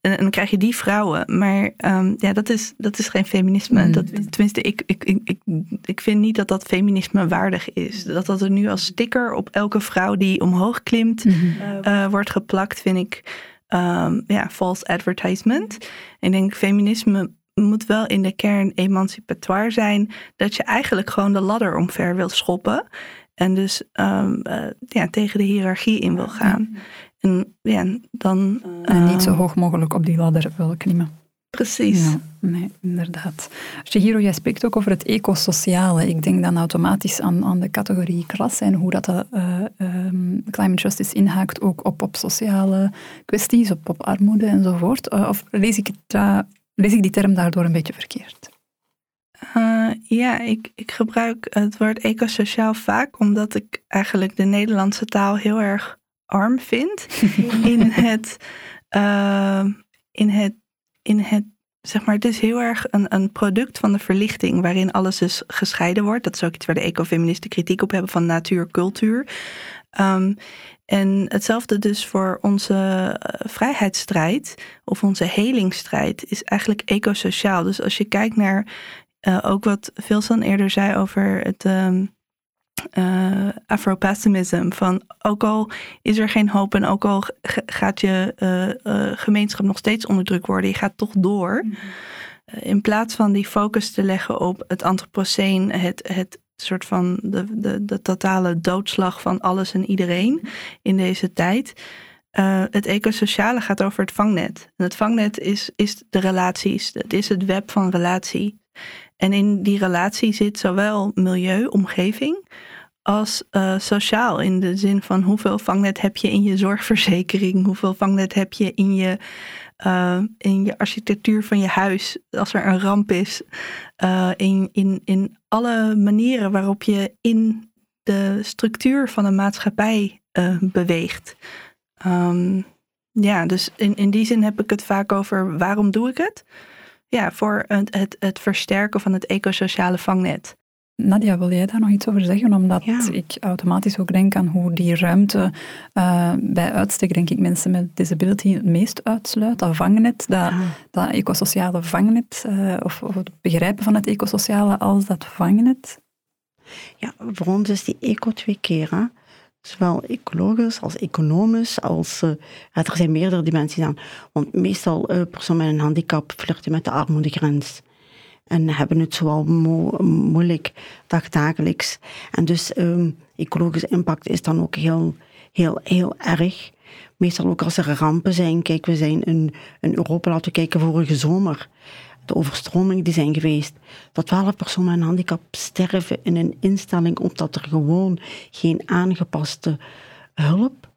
en, dan krijg je die vrouwen. Maar um, ja, dat is, dat is geen feminisme. Mm. Dat, tenminste, ik, ik, ik, ik vind niet dat dat feminisme waardig is. Dat dat er nu als sticker op elke vrouw die omhoog klimt mm -hmm. uh, wordt geplakt, vind ik um, ja, false advertisement. Ik denk, feminisme moet wel in de kern emancipatoire zijn. Dat je eigenlijk gewoon de ladder omver wil schoppen. En dus um, uh, ja, tegen de hiërarchie in wil gaan. En ja, dan. En niet zo hoog mogelijk op die ladder wil klimmen. Precies. Ja, nee, inderdaad. Shihiro, jij spreekt ook over het ecosociale. Ik denk dan automatisch aan, aan de categorie klasse en hoe dat uh, um, climate justice inhaakt ook op, op sociale kwesties, op, op armoede enzovoort. Uh, of lees ik, uh, lees ik die term daardoor een beetje verkeerd? Ja, ik, ik gebruik het woord ecosociaal vaak omdat ik eigenlijk de Nederlandse taal heel erg arm vind [laughs] in het, uh, in het, in het, zeg maar, het is heel erg een, een product van de verlichting waarin alles dus gescheiden wordt. Dat is ook iets waar de ecofeministen kritiek op hebben van natuur, cultuur. Um, en hetzelfde dus voor onze uh, vrijheidsstrijd of onze helingsstrijd is eigenlijk ecosociaal. Dus als je kijkt naar uh, ook wat Vilsan eerder zei over het um, uh, Afro-pessimism. Van ook al is er geen hoop en ook al gaat je uh, uh, gemeenschap nog steeds onderdrukt worden, je gaat toch door. Mm -hmm. in plaats van die focus te leggen op het antropoceen, het, het soort van de, de, de totale doodslag van alles en iedereen in deze tijd. het ecosociale gaat over het vangnet. En het vangnet is, is de relaties. Het is het web van relatie. En in die relatie zit zowel milieu, omgeving, als uh, sociaal. In de zin van hoeveel vangnet heb je in je zorgverzekering? Hoeveel vangnet heb je in je, uh, in je architectuur van je huis als er een ramp is? Uh, in, in, in alle manieren waarop je in de structuur van een maatschappij beweegt. Um, ja, dus in, in die zin heb ik het vaak over waarom doe ik het? Ja, voor het, het versterken van het ecosociale vangnet. Nadia, wil jij daar nog iets over zeggen? Omdat ik automatisch ook denk aan hoe die ruimte uh, bij uitstek, denk ik, mensen met disability het meest uitsluit. Dat vangnet, dat, dat ecosociale vangnet, uh, of, of, het begrijpen van het ecosociale als dat vangnet. Ja, voor ons is die eco twee keer. Zowel ecologisch als economisch, als, uh, er zijn meerdere dimensies aan. Want meestal personen met een handicap vluchten met de armoedegrens en hebben het zoal mo moeilijk dagdagelijks. En dus um, ecologische impact is dan ook heel, heel, heel erg. Meestal ook als er rampen zijn. Kijk, we zijn in, in Europa, laten we kijken, vorige zomer. De overstromingen die zijn geweest. Dat twaalf personen met een handicap sterven in een instelling omdat er gewoon geen aangepaste hulp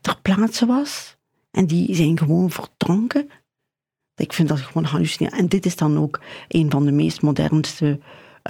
ter plaatse was. En die zijn gewoon verdronken ik vind dat gewoon hallucinerend. En dit is dan ook een van de meest modernste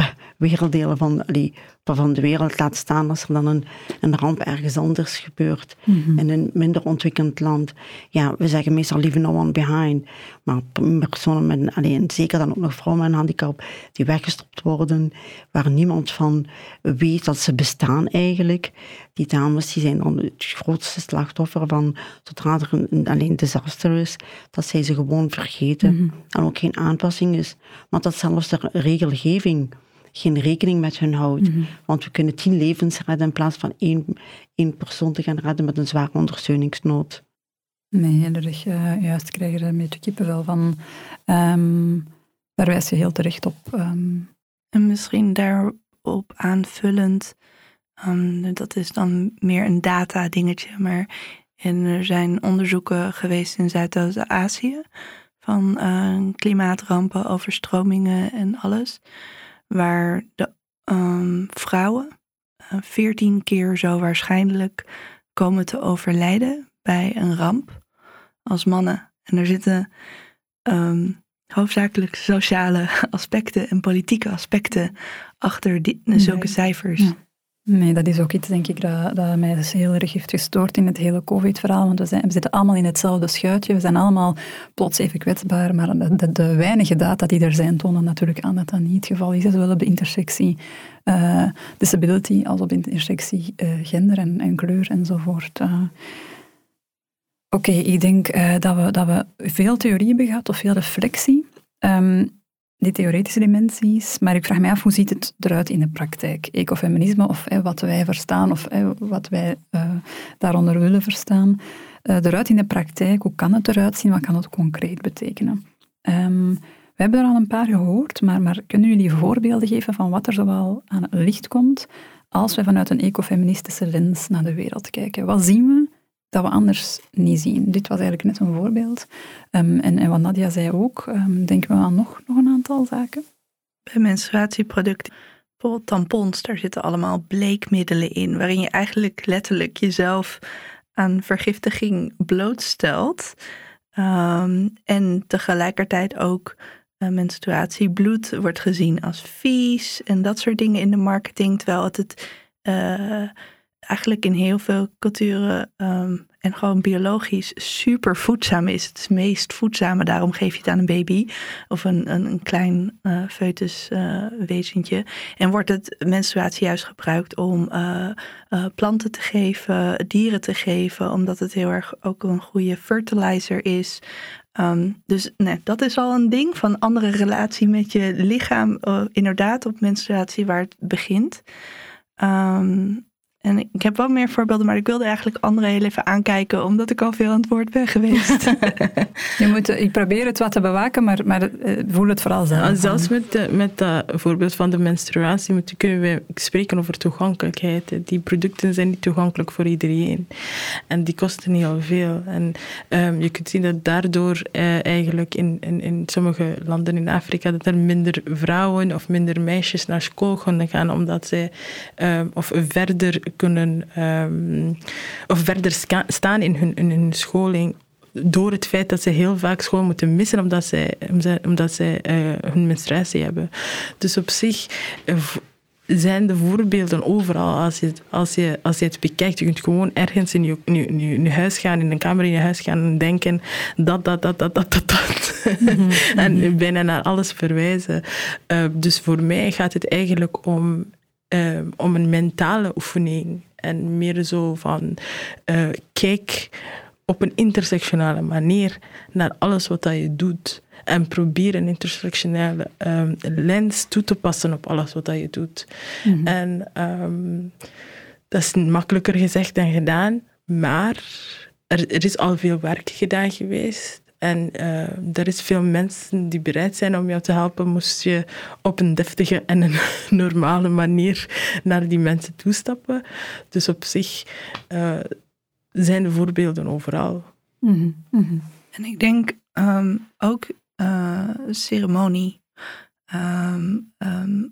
uh, werelddelen van, allee, van de wereld. Laat staan als er dan een, een ramp ergens anders gebeurt. Mhm. In een minder ontwikkeld land. Ja, we zeggen meestal leave no one behind. Maar personen met, alleen zeker dan ook nog vrouwen met een handicap, die weggestopt worden, waar niemand van weet dat ze bestaan eigenlijk. Die dames die zijn dan het grootste slachtoffer van, zodra er een, alleen disaster is, dat zij ze gewoon vergeten. Mhm. En ook geen aanpassing is. Maar dat zelfs de regelgeving geen rekening met hun houdt. Mhm. Want we kunnen tien levens redden in plaats van één, één persoon te gaan redden met een zware ondersteuningsnood. Nee, heel erg uh, juist krijg je er een beetje kippenvel van. Um, daar wijs je heel terecht op. Um. En misschien daarop aanvullend, um, dat is dan meer een data dingetje, maar en er zijn onderzoeken geweest in Zuidoost-Azië van uh, klimaatrampen, overstromingen en alles waar de um, vrouwen uh, veertien keer zo waarschijnlijk komen te overlijden bij een ramp als mannen. En er zitten um, hoofdzakelijk sociale [laughs] aspecten en politieke aspecten achter die, zulke cijfers. Ja. Nee, dat is ook iets, denk ik, dat, dat mij dus heel erg heeft gestoord in het hele COVID-verhaal. Want we, zijn, we zitten allemaal in hetzelfde schuitje. We zijn allemaal plots even kwetsbaar. Maar de, de, weinige data die er zijn, tonen natuurlijk aan dat dat niet het geval is. Zowel op de intersectie uh, disability als op de intersectie uh, gender en, kleur enzovoort. Uh, Oké, ik denk dat, we, dat we veel theorie hebben gehad, of veel reflectie. Um, die theoretische dimensies, maar ik vraag me af hoe ziet het eruit in de praktijk? Ecofeminisme of wat wij verstaan of wat wij uh, daaronder willen verstaan. Uh, eruit in de praktijk, hoe kan het eruit zien? Wat kan het concreet betekenen? Um, we hebben er al een paar gehoord, maar, maar kunnen jullie voorbeelden geven van wat er zowel aan het licht komt als we vanuit een ecofeministische lens naar de wereld kijken? Wat zien we dat we anders niet zien. Dit was eigenlijk net een voorbeeld. Um, en, en wat Nadia zei ook, um, denken we aan nog, nog een aantal zaken. Bij menstruatieproducten, bijvoorbeeld tampons, daar zitten allemaal bleekmiddelen in, waarin je eigenlijk letterlijk jezelf aan vergiftiging blootstelt. Um, en tegelijkertijd ook uh, menstruatiebloed wordt gezien als vies en dat soort dingen in de marketing, terwijl het het uh, eigenlijk in heel veel culturen um, en gewoon biologisch super voedzaam is. Het is meest voedzame, daarom geef je het aan een baby of een, een, klein uh, foetus uh, wezentje. En wordt het menstruatie juist gebruikt om uh, planten te geven, dieren te geven, omdat het heel erg ook een goede fertilizer is. Um, dus nee, dat is al een ding van andere relatie met je lichaam, inderdaad op menstruatie waar het begint. Um, En ik heb wel meer voorbeelden, maar ik wilde eigenlijk anderen heel even aankijken, omdat ik al veel aan het woord ben geweest. [laughs] Je moet, ik probeer het wat te bewaken, maar, maar eh, voel het vooral zelf. Ja, zelfs met, de, met dat voorbeeld van de menstruatie moeten, kunnen we spreken over toegankelijkheid. Die producten zijn niet toegankelijk voor iedereen. En die kosten heel veel. En ehm, je kunt zien dat daardoor eh, eigenlijk in, in, in sommige landen in Afrika dat er minder vrouwen of minder meisjes naar school kunnen gaan, omdat zij ehm, of verder kunnen ehm, of verder staan in hun, in hun scholing door het feit dat ze heel vaak school moeten missen omdat zij, omdat zij eh, hun menstruatie hebben. Dus op zich eh, zijn de voorbeelden overal als je, het- als, je, als je het bekijkt. Je kunt gewoon ergens in je, in, je, in je- in je huis gaan, in een kamer in je huis gaan en denken dat, dat, dat, dat, dat, dat, dat. [laughs] en bijna naar alles verwijzen. Eh, dus voor mij gaat het eigenlijk om, eh, om een mentale oefening. En meer zo van, eh, kijk op een intersectionale manier naar alles wat dat je doet. En probeer een intersectionele ehm, lens toe te passen op alles wat dat je doet. En ehm, dat is makkelijker gezegd dan gedaan, maar er, er is al veel werk gedaan geweest. En eh, er is veel mensen die bereid zijn om jou te helpen, moest je op een deftige en een [laughs] normale manier naar die mensen toestappen. Dus op zich eh, zijn de voorbeelden overal. Mhm, mhm. En ik denk ehm, ook eh, ceremonie, ehm, ehm,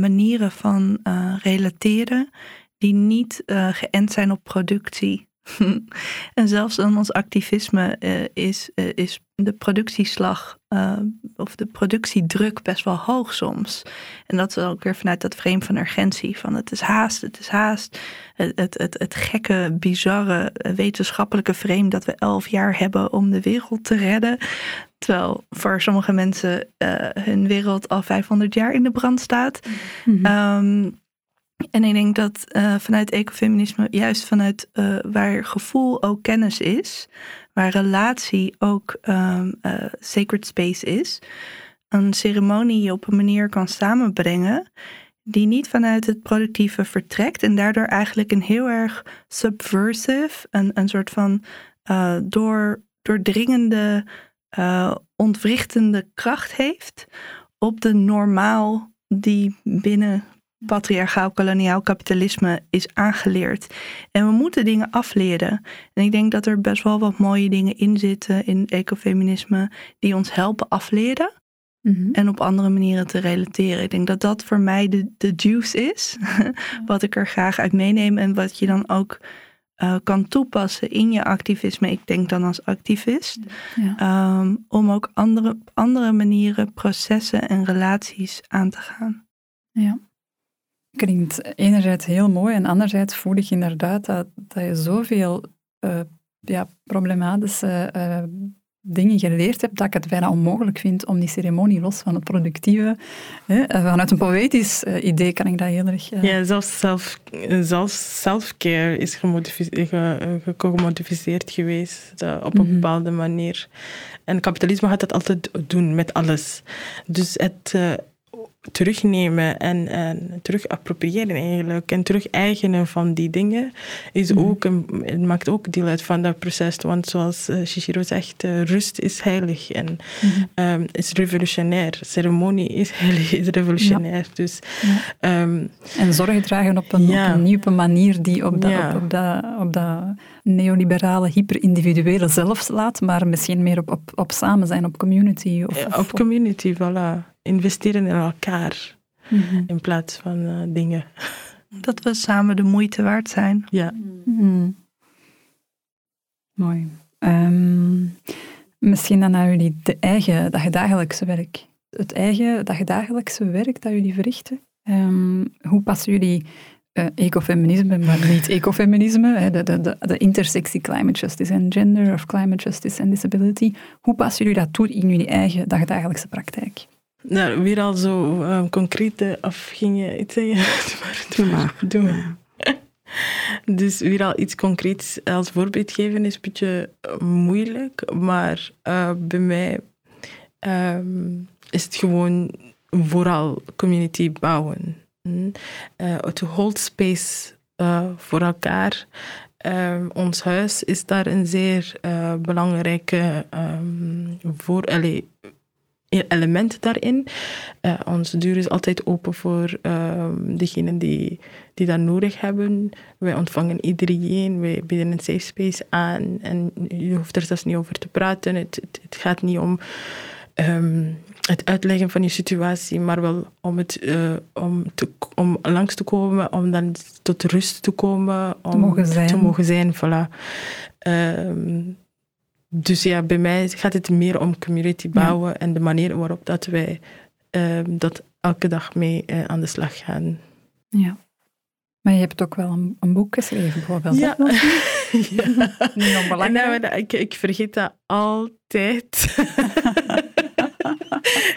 manieren van relateren die niet geënt zijn op productie. [laughs] en zelfs in ons activisme eh, is, eh, is de productieslag eh, of de productiedruk best wel hoog soms. En dat is ook weer vanuit dat frame van urgentie. Van het is haast, het is haast. Het, het, het, het gekke, bizarre wetenschappelijke frame dat we elf jaar hebben om de wereld te redden. Terwijl voor sommige mensen hun wereld al 500 jaar in de brand staat. Ehm, en ik denk dat eh, vanuit ecofeminisme, juist vanuit eh, waar gevoel ook kennis is, waar relatie ook ehm, eh, sacred space is, een ceremonie op een manier kan samenbrengen die niet vanuit het productieve vertrekt en daardoor eigenlijk een heel erg subversive, een, een soort van door, doordringende, ontwrichtende kracht heeft op de normaal die binnen patriarchaal koloniaal kapitalisme is aangeleerd. En we moeten dingen afleren. En ik denk dat er best wel wat mooie dingen in zitten in ecofeminisme die ons helpen afleren Mhm. en op andere manieren te relateren. Ik denk dat dat voor mij de, de juice is, [laughs] wat ik er graag uit meeneem en wat je dan ook eh, kan toepassen in je activisme. Ik denk dan als activist, Ja. ehm, om ook andere, andere manieren processen en relaties aan te gaan. Ja. Klinkt enerzijds heel mooi en anderzijds voel ik inderdaad dat, dat je zoveel eh, ja, problematische eh, dingen geleerd hebt dat ik het bijna onmogelijk vind om die ceremonie los van het productieve. Hè, eh, vanuit een poëtisch idee kan ik dat heel erg... Ja, zelfs, self, zelfs self-care is gemodifi- ge- ge- gemodificeerd geweest op een Mhm. bepaalde manier. En kapitalisme gaat dat altijd doen met alles. Dus het terugnemen en, en terug appropriëren eigenlijk en terug eigenen van die dingen is Mhm. ook een, het maakt ook deel uit van dat proces. Want zoals eh, Shishiro zegt, eh, rust is heilig en Mhm. ehm, is revolutionair. Ceremonie is heilig, is revolutionair. Dus Ja. ehm, En zorg dragen op een, Ja. op een nieuwe manier die op dat, op, op dat, op dat neoliberale, hyperindividuele zelf slaat, maar misschien meer op, op, op samen zijn, op community. Of, Ja, of- op community, voilà. Investeren in elkaar Mhm. in plaats van eh, dingen. [laughs] Dat we samen de moeite waard zijn. Ja. Mhm. Mooi. Ehm, misschien dan naar jullie de eigen, dat je dagelijkse werk. Het eigen, dat je dagelijkse werk dat jullie verrichten. Ehm, hoe passen jullie eh, ecofeminisme, maar niet ecofeminisme, hè, de, de, de, de intersectie climate justice en gender of climate justice en disability. Hoe passen jullie dat toe in jullie eigen dagdagelijkse praktijk? Nou, weer al zo eh, concrete, of ging je iets zeggen? [laughs] Doe maar. Doe. [laughs] Dus weer al iets concreets als voorbeeld geven is een beetje eh, moeilijk, maar eh, bij mij ehm, is het gewoon vooral community bouwen. Hm? Eh, to hold space eh, voor elkaar. Ehm, ons huis is daar een zeer eh, belangrijke ehm, voor, allee, element daarin. Uh, onze deur is altijd open voor um, degenen die, die dat nodig hebben. Wij ontvangen iedereen, wij bieden een safe space aan en je hoeft er zelfs niet over te praten. Het, het, het gaat niet om um, het uitleggen van je situatie, maar wel om, het, uh, om, te, om langs te komen, om dan tot rust te komen, om te mogen zijn. Te mogen zijn voilà. Um, dus ja, bij mij gaat het meer om community bouwen ja. en de manier waarop dat wij um, dat elke dag mee uh, aan de slag gaan. Ja. Maar je hebt ook wel een, een boek geschreven, bijvoorbeeld. Ja. [laughs] ja. [laughs] Niet onbelangrijk. Nou, ik, ik vergeet dat altijd. [laughs]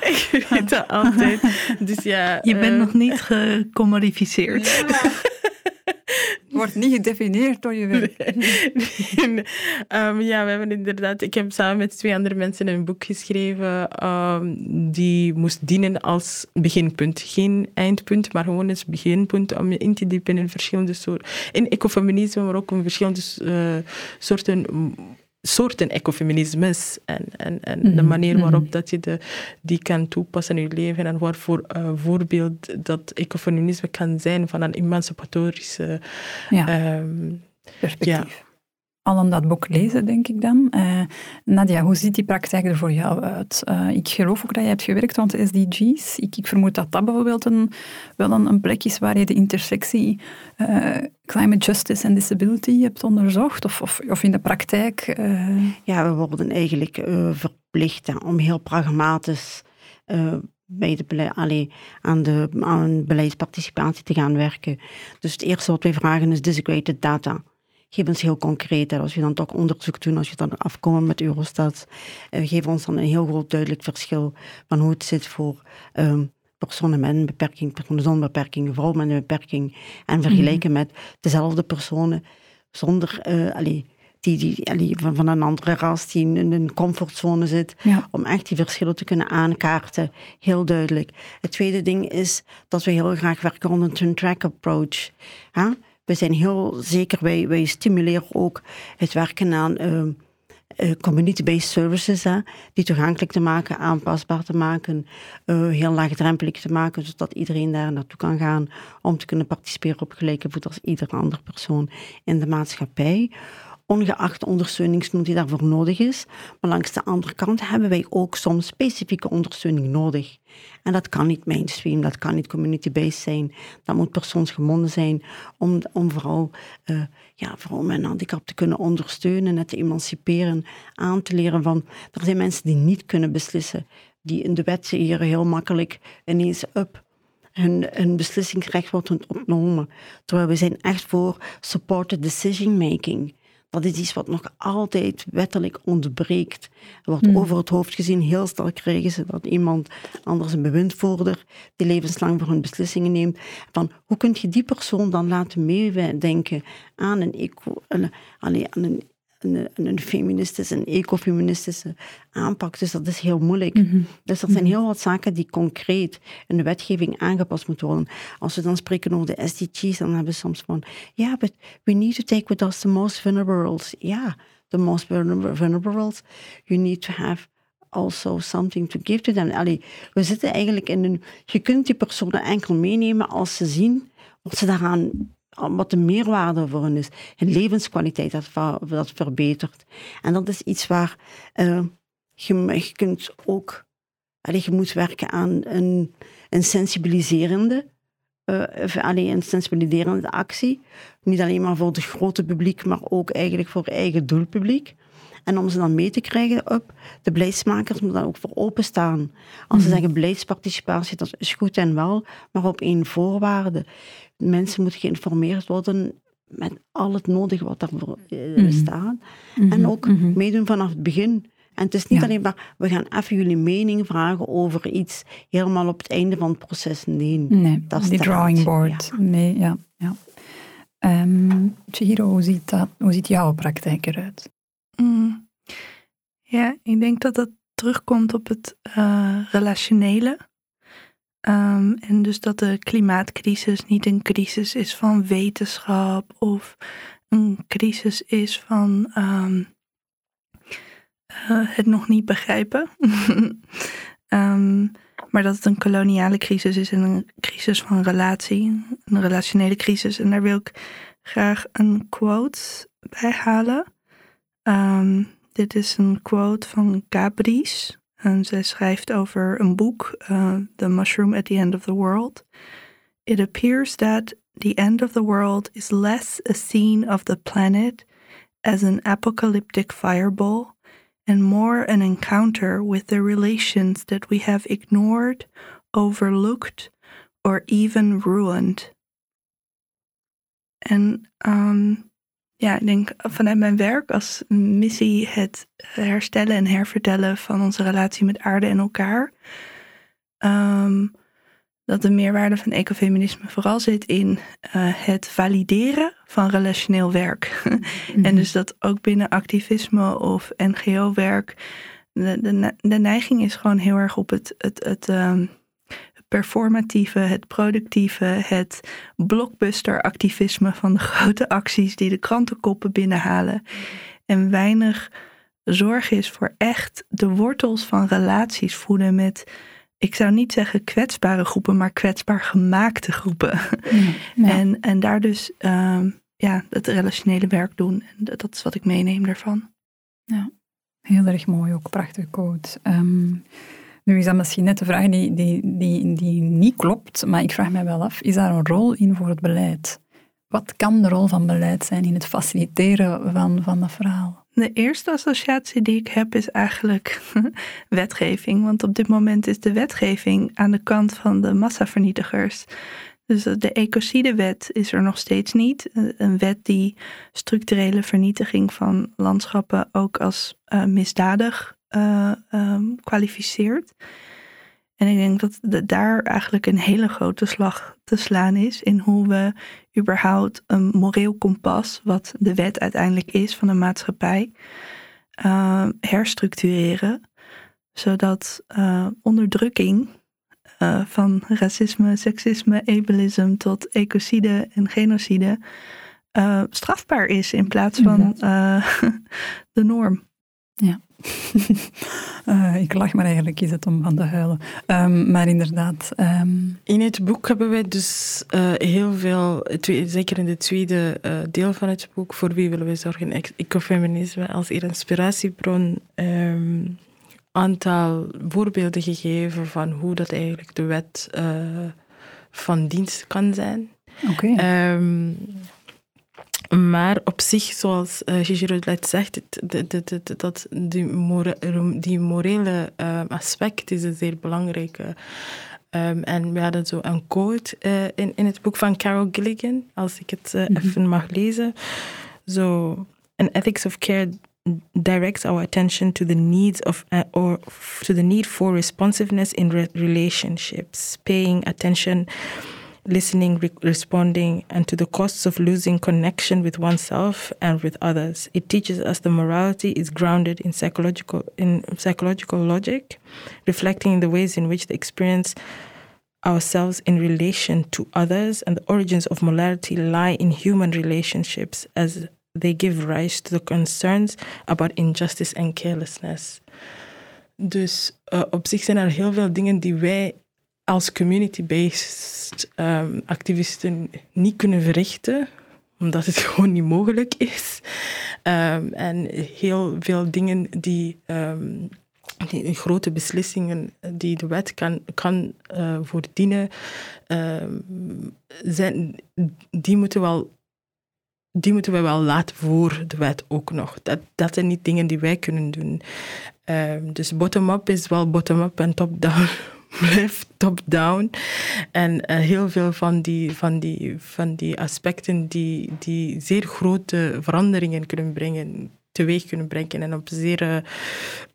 ik vergeet dat altijd. Dus ja, je bent uh, nog niet gecommodificeerd. Ja. Wordt niet gedefinieerd door je werk. [laughs] Um, ja, we hebben inderdaad... Ik heb samen met twee andere mensen een boek geschreven um, die moest dienen als beginpunt. Geen eindpunt, maar gewoon als beginpunt om je in te diepen in verschillende soorten... In ecofeminisme, maar ook in verschillende uh, soorten soorten ecofeminismes en, en, en de manier waarop mm-hmm. dat je de, die kan toepassen in je leven en waarvoor uh, voorbeeld dat ecofeminisme kan zijn van een emancipatorische ja. um, perspectief. Ja. Al om dat boek lezen, denk ik dan. Uh, Nadia, hoe ziet die praktijk er voor jou uit? Uh, ik geloof ook dat je hebt gewerkt rond de SDG's. Ik, ik vermoed dat dat bijvoorbeeld een, wel een, plek is waar je de intersectie uh, climate justice en disability hebt onderzocht, of, of, of in de praktijk. Ja, we worden eigenlijk verplicht om heel pragmatisch bij de, allee, aan, de, aan beleidsparticipatie te gaan werken. Dus het eerste wat wij vragen is disaggregated data geef ons heel concreet. Als je dan toch onderzoek doen, als je dan afkomen met Eurostat, uh, geef ons dan een heel groot duidelijk verschil van hoe het zit voor um, personen met een beperking, personen zonder beperking, vrouwen met een beperking, en vergelijken mm -hmm. met dezelfde personen zonder, uh, allee, die, die, allee, van, van een andere ras die in een comfortzone zit, ja. om echt die verschillen te kunnen aankaarten. Heel duidelijk. Het tweede ding is dat we heel graag werken rond een twin-track approach. Huh? We zijn heel zeker, wij, wij stimuleren ook het werken aan uh, uh, community-based services, hè, die toegankelijk te maken, aanpasbaar te maken, uh, heel laagdrempelig te maken, zodat iedereen daar naartoe kan gaan om te kunnen participeren op gelijke voet als iedere andere persoon in de maatschappij ongeacht de ondersteuningsnood die daarvoor nodig is. Maar langs de andere kant hebben wij ook soms specifieke ondersteuning nodig. En dat kan niet mainstream, dat kan niet community-based zijn. Dat moet persoonsgebonden zijn om, om vooral, uh, ja, vooral een handicap te kunnen ondersteunen en te emanciperen, aan te leren van, er zijn mensen die niet kunnen beslissen, die in de wet hier heel makkelijk ineens up hun, hun beslissingsrecht wordt ontnomen. Terwijl we zijn echt voor supported decision making. Dat is iets wat nog altijd wettelijk ontbreekt. Er wordt Hmm. over het hoofd gezien. Heel snel krijgen ze dat iemand anders een bewindvoerder die levenslang voor hun beslissingen neemt. Van hoe kun je die persoon dan laten meedenken aan een, eco, een, allee, aan een, een, een feministische, een ecofeministische aanpak. Dus dat is heel moeilijk. Mhm. Dus er zijn heel wat zaken die concreet in de wetgeving aangepast moeten worden. Als we dan spreken over de SDG's, dan hebben we soms van, ja, yeah, but we need to take with us the most vulnerables. Ja, the most vulnerables. You need to have also something to give to them. Allee, we zitten eigenlijk in een... Je kunt die personen enkel meenemen als ze zien wat ze daaraan wat de meerwaarde voor hen is. Hun levenskwaliteit dat, dat verbetert. En dat is iets waar uh, je, je kunt ook... Allee, je moet werken aan een, een sensibiliserende... Uh, alleen een sensibiliserende actie. Niet alleen maar voor het grote publiek, maar ook eigenlijk voor eigen doelpubliek. En om ze dan mee te krijgen op, de beleidsmakers moeten daar ook voor openstaan. Als ze mm. zeggen beleidsparticipatie, dat is goed en wel, maar op één voorwaarde. Mensen moeten geïnformeerd worden met al het nodige wat daarvoor mm. staat. Mm-hmm. En ook mm-hmm. meedoen vanaf het begin. En het is niet ja. alleen maar, we gaan even jullie mening vragen over iets helemaal op het einde van het proces. Nee, nee dat is die drawing board. Ja. Nee, ja. ja. Um, Chihiro, hoe ziet, dat, hoe ziet jouw praktijk eruit? Mm. Ja, ik denk dat dat terugkomt op het uh, relationele. Ehm, en dus dat de klimaatcrisis niet een crisis is van wetenschap of een crisis is van ehm, eh, het nog niet begrijpen. [laughs] Ehm, maar dat het een koloniale crisis is en een crisis van relatie, een relationele crisis. En daar wil ik graag een quote bij halen. Dit is een quote van Gabrice. En zij schrijft over een boek, uh, The Mushroom at the End of the World. It appears that the end of the world is less a scene of the planet as an apocalyptic fireball and more an encounter with the relations that we have ignored, overlooked, or even ruined. En um, ja, ik denk vanuit mijn werk als missie het herstellen en hervertellen van onze relatie met aarde en elkaar. Um, dat de meerwaarde van ecofeminisme vooral zit in uh, het valideren van relationeel werk. [laughs] en Mhm. dus dat ook binnen activisme of NGO-werk. De, de, de neiging is gewoon heel erg op het, het, het um, performatieve, het productieve, het blockbuster-activisme van de [laughs] grote acties die de krantenkoppen binnenhalen. En weinig zorg is voor echt de wortels van relaties voeden met ik zou niet zeggen kwetsbare groepen, maar kwetsbaar gemaakte groepen. Ja. En, en daar dus um, ja, het relationele werk doen. En dat, dat is wat ik meeneem daarvan. Ja, heel erg mooi, ook prachtig quote. Um, nu is dat misschien net de vraag die, die, die, die niet klopt, maar ik vraag mij wel af, is daar een rol in voor het beleid? Wat kan de rol van beleid zijn in het faciliteren van, van dat verhaal? De eerste associatie die ik heb is eigenlijk [laughs] wetgeving. Want op dit moment is de wetgeving aan de kant van de massavernietigers. Dus de ecocidewet is er nog steeds niet. Een wet die structurele vernietiging van landschappen ook als uh, misdadig uh, um, kwalificeert. En ik denk dat de, daar eigenlijk een hele grote slag te slaan is in hoe we überhaupt een moreel kompas, wat de wet uiteindelijk is van een maatschappij, uh, herstructureren. Zodat uh, onderdrukking uh, van racisme, seksisme, ableism tot ecocide en genocide strafbaar is in plaats van [laughs] de norm. Ja. Uh, [laughs] ik lach maar eigenlijk is het om van te huilen. Um, maar inderdaad. Um... In het boek hebben wij dus uh, heel veel, zeker in het tweede uh, deel van het boek, voor wie willen we zorgen, ecofeminisme als inspiratiebron, um, aantal voorbeelden gegeven van hoe dat eigenlijk de wet van dienst kan zijn. Oké. Okay. Um, maar op zich, zoals uh, Gigi net zegt, dat, dat, dat, dat die, more, die morele uh, aspect is een zeer belangrijke. Um, en we hadden zo een quote uh, in, in het boek van Carol Gilligan, als ik het mm -hmm. even mag lezen. Zo, an ethics of care directs our attention to the needs of uh, or to the need for responsiveness in re relationships, paying attention, listening, re responding, and to the costs of losing connection with oneself and with others. It teaches us the morality is grounded in psychological in psychological logic, reflecting the ways in which the experience ourselves in relation to others and the origins of morality lie in human relationships as they give rise to the concerns about injustice and carelessness. Dus uh, op zich zijn er heel veel dingen die wij als community-based um, activisten niet kunnen verrichten, omdat het [laughs] gewoon niet mogelijk is. Um, en heel veel dingen die, um, die grote beslissingen die de wet kan, kan uh, voordienen, die moeten wel die moeten we wel laten voor de wet ook nog. Dat, dat zijn niet dingen die wij kunnen doen. Dus bottom-up is wel bottom-up en top-down blijft top-down. En uh, heel veel van die, van die, van die aspecten die, die zeer grote veranderingen kunnen brengen, teweeg kunnen brengen en op zeer,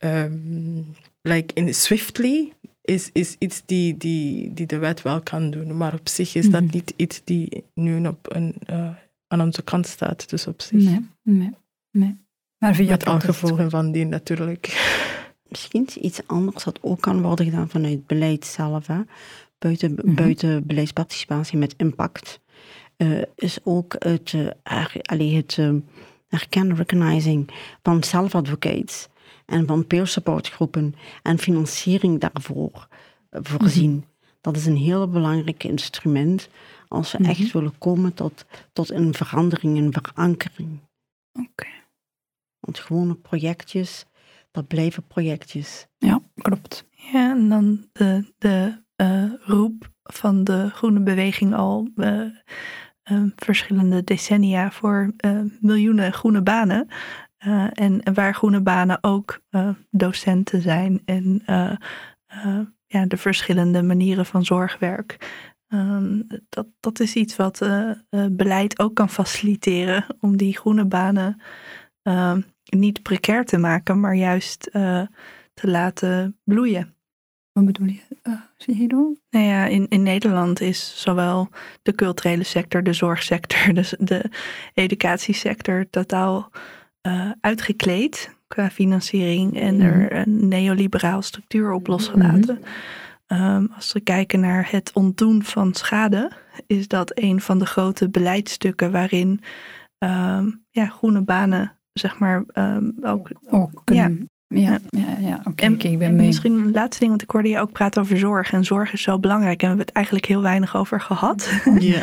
uh, um, like in swiftly, is, is iets die, die, die de wet wel kan doen. Maar op zich is mm -hmm. dat niet iets die nu op een... Uh, aan onze kant staat. Dus op zich. Nee, nee, nee. Maar via Met al gevolgen van die natuurlijk. Misschien iets anders dat ook kan worden gedaan vanuit beleid zelf. Hè? buiten, Mhm. buiten beleidsparticipatie met impact, eh, is ook het, allee, het eh, herkennen, recognizing van self-advocates en van peer support groepen en financiering daarvoor voorzien. Dat is een heel belangrijk instrument als we echt willen komen tot, tot een verandering, een verankering. Oké. Want gewone projectjes, dat blijven projectjes. Ja, klopt. Ja, en dan de, de eh, roep van de groene beweging al eh, eh, verschillende decennia voor miljoenen groene banen. En, en waar groene banen ook docenten zijn en ja, de verschillende manieren van zorgwerk. Ehm, dat, dat is iets wat beleid ook kan faciliteren om die groene banen ehm, niet precair te maken, maar juist eh, te laten bloeien. Wat bedoel je, uh, Shihiro? Nou ja, in, in Nederland is zowel de culturele sector, de zorgsector, [laughs] de, de educatiesector totaal eh, uitgekleed qua financiering en er een neoliberaal structuur op losgelaten. Um, als we kijken naar het ontdoen van schade, is dat een van de grote beleidsstukken waarin um, ja, groene banen, zeg maar, um, ook. ook kunnen, ja, ja, ja, oké, okay, okay, ik ben mee. Misschien een laatste ding, want ik hoorde je ook praten over zorg. En zorg is zo belangrijk en we hebben het eigenlijk heel weinig over gehad. [laughs] Ja.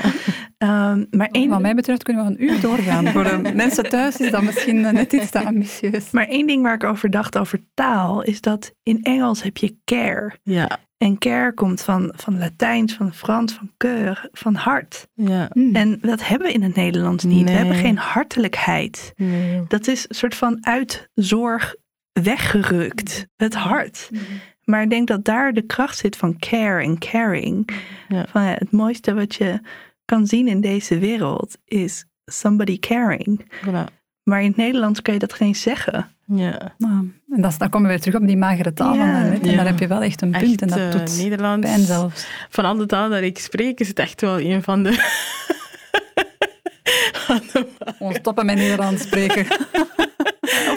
um, [laughs] maar één... Wat mij betreft kunnen we een uur doorgaan. Voor de [laughs] mensen thuis is dat misschien net iets te ambitieus. Maar één ding waar ik over dacht over taal, is dat in Engels heb je care. Ja. En care komt van, van Latijns, van Frans, van keur, van hart. Ja. Mm. En dat hebben we in het Nederlands niet. Nee. We hebben geen hartelijkheid. Nee. Dat is een soort van uit zorg weggerukt. Het hart. Maar ik denk dat daar de kracht zit van care en caring. Ja. Van, ja, het mooiste wat je kan zien in deze wereld is somebody caring. Voilà. Maar in het Nederlands kan je dat geen zeggen. Ja. Nou, en dat, dan komen we weer terug op die magere taal Ja. van daarnet. En Ja. daar heb je wel echt een punt. Echt, en dat eh, doet Nederlands. pijn zelfs. Van alle talen dat ik spreek, is het echt wel een van de. [laughs] van de- Ons stoppen met Nederlands spreken. [laughs]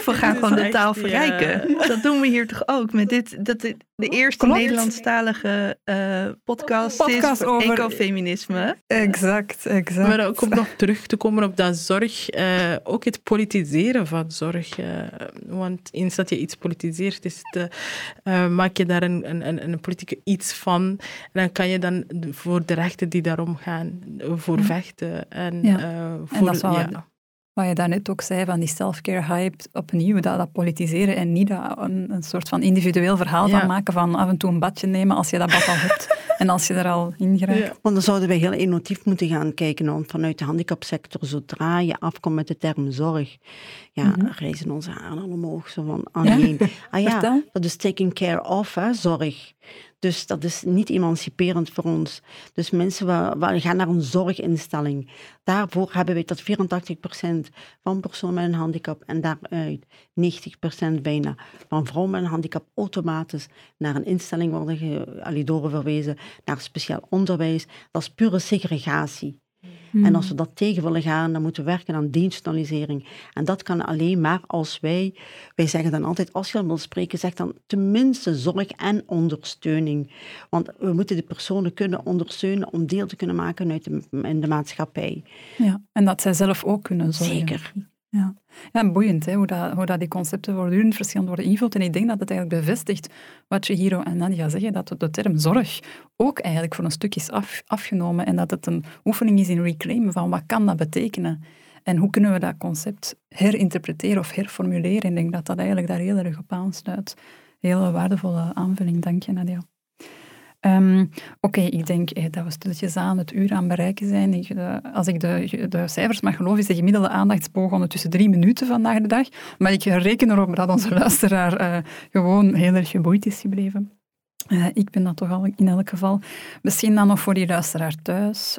Of we gaan gewoon de taal ja. verrijken. [laughs] Dat doen we hier toch ook. Met dit, dat de, de eerste Klopt. Nederlandstalige eh, podcast, Podcast is voor over- ecofeminisme. exact, exact. Maar ook om nog terug te komen op dat zorg, eh, ook het politiseren van zorg. eh, want eens dat je iets politiseert, is het, eh, eh, maak je daar een, een, een, een politieke iets van. En dan kan je dan voor de rechten die daarom gaan, eh, voor Ja. vechten. En, Ja. eh, voor, dat is wel- ja. Wat je daarnet ook zei, van die self-care hype, opnieuw dat, dat politiseren en niet dat een, een soort van individueel verhaal Ja. van maken van af en toe een badje nemen als je dat bad al hebt [laughs] en als je er al in geraakt. Ja. Want dan zouden wij heel innovatief moeten gaan kijken. Want vanuit de handicapsector, zodra je afkomt met de term zorg, ja, reizen onze haren omhoog. Zo van, ah, nee. [laughs] ah ja, dat is taking care of, hè, zorg. Dus dat is niet emanciperend voor ons. Dus mensen we, we gaan naar een zorginstelling. Daarvoor hebben wij tot 84% van personen met een handicap en daaruit 90% bijna van vrouwen met een handicap automatisch naar een instelling worden ge, doorverwezen, naar speciaal onderwijs. Dat is pure segregatie. En als we dat tegen willen gaan, dan moeten we werken aan deinstitutionalisering. En dat kan alleen maar als wij, wij zeggen dan altijd, als je wil spreken, zeg dan tenminste zorg en ondersteuning. Want we moeten de personen kunnen ondersteunen om deel te kunnen maken uit de, in de maatschappij. Ja, en dat zij zelf ook kunnen zorgen. Zeker. Ja, ja boeiend hè, hoe, dat, hoe dat die concepten voortdurend verschillend worden ingevuld. En ik denk dat het eigenlijk bevestigt wat je Hiro en Nadia zeggen, dat de term zorg ook eigenlijk voor een stuk is af, afgenomen en dat het een oefening is in reclaimen van wat kan dat betekenen en hoe kunnen we dat concept herinterpreteren of herformuleren. Ik denk dat dat eigenlijk daar heel erg op aansluit. Hele waardevolle aanvulling, dank je Nadia. Um, Oké, ik denk eh, dat we stilletjes aan het uur aan bereiken zijn. De, als ik de, de, cijfers mag geloven, is de gemiddelde aandachtsboog ondertussen drie minuten vandaag de dag. Maar ik reken erop dat onze [laughs] luisteraar uh, gewoon heel erg geboeid is gebleven. Ik ben dat toch al in elk geval. Misschien dan nog voor die luisteraar thuis.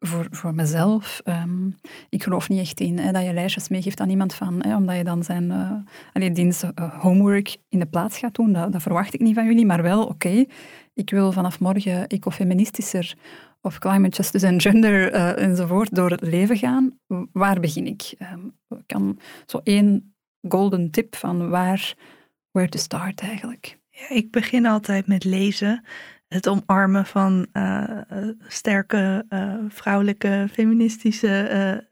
Voor, voor mezelf. Um, ik geloof niet echt in hè, dat je lijstjes meegeeft aan iemand van, omdat je dan zijn uh, allee, dienst homework in de plaats gaat doen. Dat, dat, verwacht ik niet van jullie, maar wel, oké, ik wil vanaf morgen ecofeministischer of climate justice en gender uh, enzovoort door het leven gaan. Waar begin ik? Um, kan zo één golden tip van waar, where to start eigenlijk? Ja, ik begin altijd met lezen. het omarmen van eh, eh, sterke eh, vrouwelijke feministische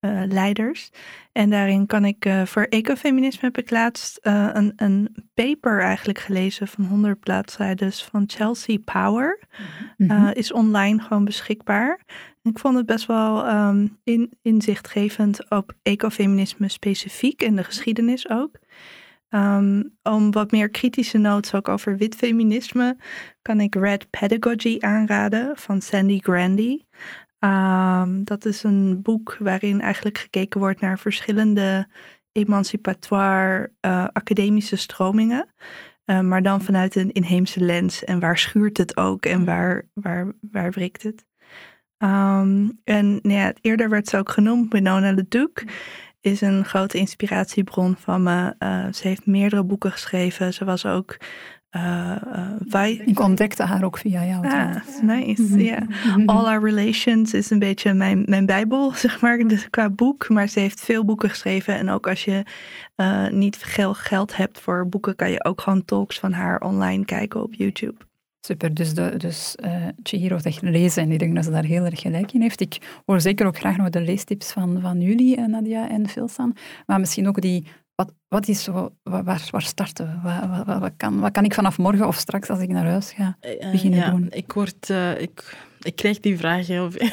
eh, leiders. En daarin kan ik eh, voor ecofeminisme heb ik laatst eh, een, een paper eigenlijk gelezen van 100 bladzijden van Chelsea Power. Mhm. Is online gewoon beschikbaar. En ik vond het best wel ehm, in, inzichtgevend op ecofeminisme specifiek en de geschiedenis ook. Ehm, om wat meer kritische notes ook over wit feminisme kan ik Red Pedagogy aanraden van Sandy Grandy. Ehm, dat is een boek waarin eigenlijk gekeken wordt naar verschillende emancipatoire eh, academische stromingen. Eh, maar dan vanuit een inheemse lens. En waar schuurt het ook en waar, waar, waar wrikt het? Ehm, en nou ja, eerder werd ze ook genoemd, Winona LeDuc is een grote inspiratiebron van me. Eh, ze heeft meerdere boeken geschreven. Ze was ook eh, eh, vi- Ik ontdekte haar ook via jou. Ah, nice. Ja. All Our Relations is een beetje mijn, mijn bijbel, [laughs] zeg maar, dus qua boek. Maar ze heeft veel boeken geschreven. En ook als je eh, niet veel geld hebt voor boeken, kan je ook gewoon talks van haar online kijken op YouTube. Super, dus, de, dus eh Chihiro zegt lezen en ik denk dat ze daar heel erg gelijk in heeft. Ik hoor zeker ook graag nog de leestips van, van jullie, Nadia en Filsan. Maar misschien ook die, wat, wat is zo, wa- waar, waar starten we? Wat, wat, kan, wat kan ik vanaf morgen of straks als ik naar huis ga Eh, beginnen ja, doen? Ik, word, eh, ik, ik krijg die vraag heel veel.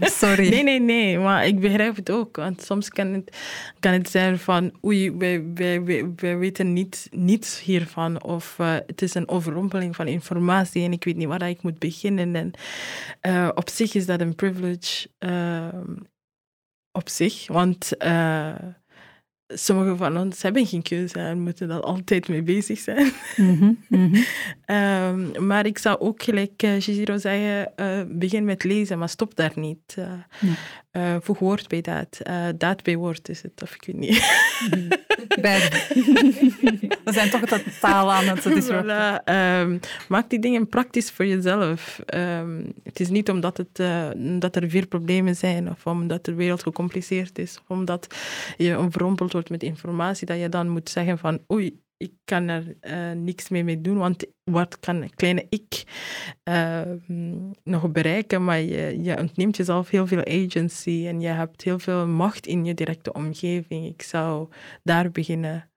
[laughs] Sorry. Nee, nee, nee, maar ik begrijp het ook. Want soms kan het, kan het zijn van, oei, wij, wij, wij, wij weten niet, niets hiervan. Of eh, het is een overrompeling van informatie en ik weet niet waar ik moet beginnen. En eh, op zich is dat een privilege eh, op zich, want sommigen van ons hebben geen keuze en moeten daar altijd mee bezig zijn. Mm -hmm, mm [laughs] -hmm. um, maar ik zou ook gelijk uh, zeggen, uh, begin met lezen, maar stop daar niet. Uh, ja. Voeg woord bij daad. daad bij woord is het, of ik weet niet. [laughs] Beide. [laughs] We zijn toch het taal aan het disrupten. Voilà. Um, maak die dingen praktisch voor jezelf. Um, het is niet omdat, het, dat er veel problemen zijn, of omdat de wereld gecompliceerd is, of omdat je overrompeld wordt met informatie, dat je dan moet zeggen van oei, ik kan er uh, niks mee mee doen, want wat kan kleine ik uh, nog bereiken? Maar je, je ontneemt jezelf heel veel agency en je hebt heel veel macht in je directe omgeving. Ik zou daar beginnen.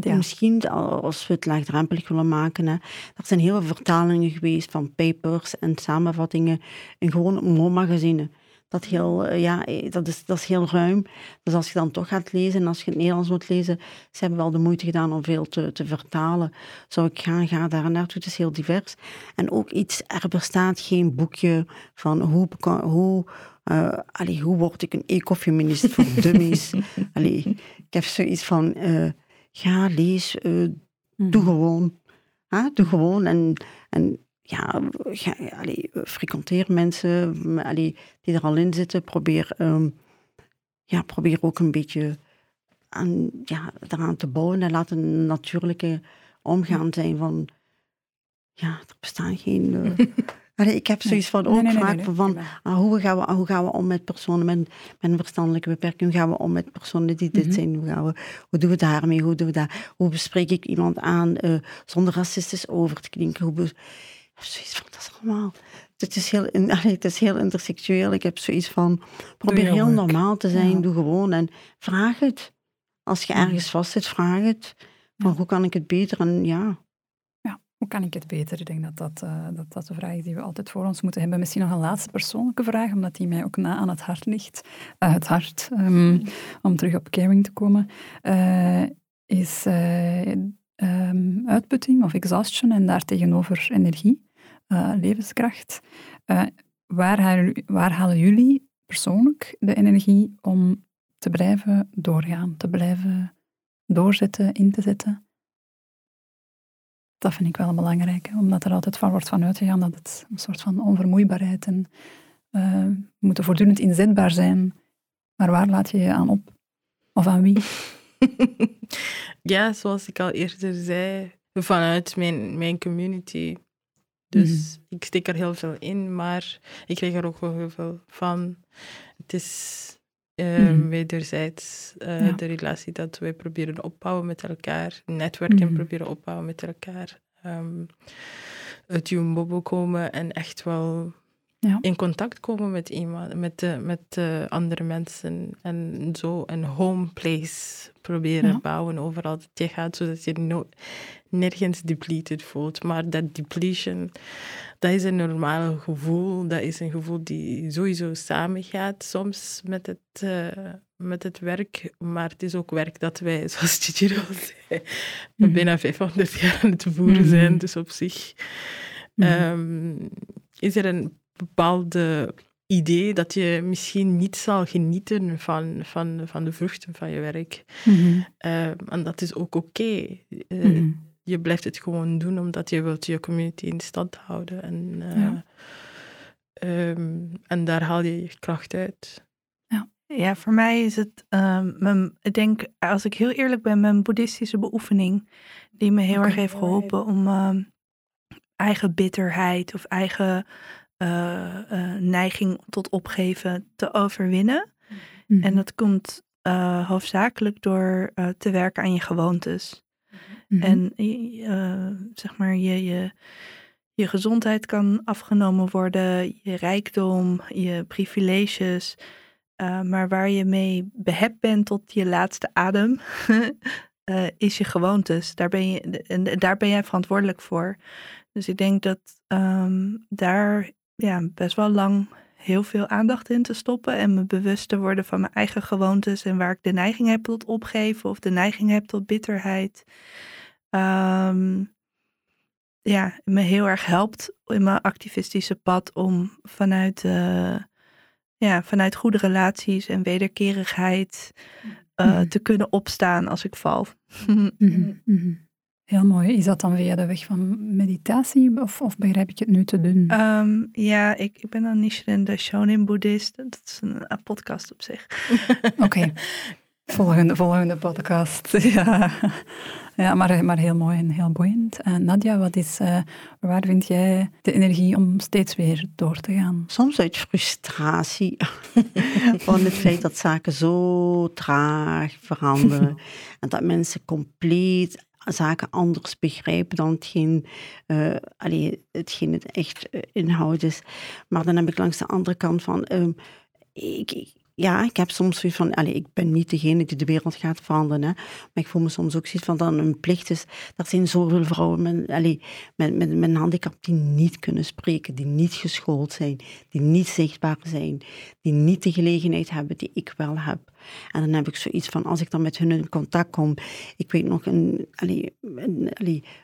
Ja. Misschien als we het laagdrempelig willen maken. Hè. Er zijn heel veel vertalingen geweest van papers en samenvattingen in gewoon MO-magazine. Dat, heel, ja, dat, is, dat is heel ruim. Dus als je dan toch gaat lezen en als je het Nederlands moet lezen, ze hebben wel de moeite gedaan om veel te, te vertalen. Zou ik gaan, ga daar naartoe. Het is heel divers. En ook iets, er bestaat geen boekje van hoe, hoe, uh, allee, hoe word ik een ecofeminist voor [laughs] dummies. allee, ik heb zoiets van, uh, ga, lees, uh, doe gewoon. Huh? Doe gewoon en, en ja, ga, allee, frequenteer mensen allee, die er al in zitten. Probeer, um, ja, probeer ook een beetje aan, ja, eraan te bouwen en laat een natuurlijke omgaan zijn van, ja, er bestaan geen... Uh, [laughs] allee, ik heb zoiets van ook nee, nee, vaak nee, van, uh, hoe, gaan we, hoe gaan we om met personen met, met een verstandelijke beperking? Hoe gaan we om met personen die dit mm -hmm. zijn? Hoe, gaan we, hoe doen we daarmee? Hoe, doen we daar, hoe bespreek ik iemand aan uh, zonder racistisch over te klinken? Hoe zoiets van, dat is allemaal... Het is heel, [laughs] het is heel intersexueel. Ik heb zoiets van, probeer heel normaal te zijn. Ja. Doe gewoon en vraag het. Als je ergens vast zit, vraag het. Van, ja. hoe kan ik het beter? En ja... Ja, hoe kan ik het beter? Ik denk dat dat, uh, dat dat de vraag is die we altijd voor ons moeten hebben. Misschien nog een laatste persoonlijke vraag, omdat die mij ook na aan het hart ligt. Uh, het hart, um, om terug op caring te komen. Uh, is um, uitputting of exhaustion en daartegenover energie. Uh, levenskracht. Uh, waar, halen, waar halen jullie persoonlijk de energie om te blijven doorgaan, te blijven doorzetten, in te zetten? Dat vind ik wel belangrijk, omdat er altijd van wordt van uitgegaan dat het een soort van onvermoeibaarheid en uh, we moeten voortdurend inzetbaar zijn. Maar waar laat je je aan op? Of aan wie? [laughs] ja, zoals ik al eerder zei, vanuit mijn, mijn community. Dus mm-hmm. ik steek er heel veel in, maar ik krijg er ook wel heel veel van. Het is uh, mm-hmm. wederzijds uh, ja. de relatie dat wij proberen opbouwen met elkaar, netwerken mm-hmm. proberen opbouwen met elkaar. Um, uit je bobbel komen en echt wel Ja. in contact komen met iemand, met, de, met de andere mensen. En zo een home place proberen Ja. bouwen overal dat je gaat, zodat je no nergens depleted voelt. Maar dat depletion, dat is een normaal gevoel. Dat is een gevoel die sowieso samengaat soms met het, eh, met het werk. Maar het is ook werk dat wij, [laughs] zoals Chichiro al zei, Mhm. bijna 500 jaar aan het voeren Mhm. zijn. Dus op zich Mhm. ehm, is er een bepaalde idee dat je misschien niet zal genieten van, van, van de vruchten van je werk. Mhm. Ehm, en dat is ook oké. Eh, Mhm. Je blijft het gewoon doen omdat je wilt je community in stand houden. En, eh, Ja. ehm, en daar haal je je kracht uit. Ja, voor mij is het, ehm, mijn, ik denk, als ik heel eerlijk ben, mijn boeddhistische beoefening, die me heel erg heeft geholpen om eigen bitterheid of eigen eh, eh, neiging tot opgeven te overwinnen. Mhm. En dat komt eh, hoofdzakelijk door te werken aan je gewoontes. Mhm. En zeg maar, je, je, je gezondheid kan afgenomen worden, je rijkdom, je privileges. Maar waar je mee behept bent tot je laatste adem, [laughs] is je gewoontes. Daar ben, je, en daar ben jij verantwoordelijk voor. Dus ik denk dat ehm, daar ja, best wel lang heel veel aandacht in te stoppen en me bewust te worden van mijn eigen gewoontes en waar ik de neiging heb tot opgeven of de neiging heb tot bitterheid. Ehm, ja, me heel erg helpt in mijn activistische pad om vanuit, eh, ja, vanuit goede relaties en wederkerigheid eh, Mhm. te kunnen opstaan als ik val. [laughs] Mhm, mhm. Heel mooi. Is dat dan via de weg van meditatie of, of begrijp ik het nu te doen? Ehm, ja, ik, ik ben dan Nichiren de Shonin Boeddhist. Dat is een, een podcast op zich. [laughs] Oké. Volgende, volgende podcast. [laughs] Ja, ja maar, maar heel mooi en heel boeiend. En Nadia, wat is, eh, waar vind jij de energie om steeds weer door te gaan? Soms uit frustratie [laughs] van het feit dat zaken zo traag veranderen en dat mensen compleet zaken anders begrijpen dan hetgeen, eh allee, hetgeen het echt eh, inhoud is. Maar dan heb ik langs de andere kant van, ehm, ik, ja, ik heb soms zoiets van, allee, ik ben niet degene die de wereld gaat veranderen, hè, maar ik voel me soms ook zoiets van dat een plicht is. Er zijn zoveel vrouwen met, allee, met, met, met een handicap die niet kunnen spreken, die niet geschoold zijn, die niet zichtbaar zijn, die niet de gelegenheid hebben die ik wel heb. En dan heb ik zoiets van, als ik dan met hun in contact kom, ik weet nog een, een,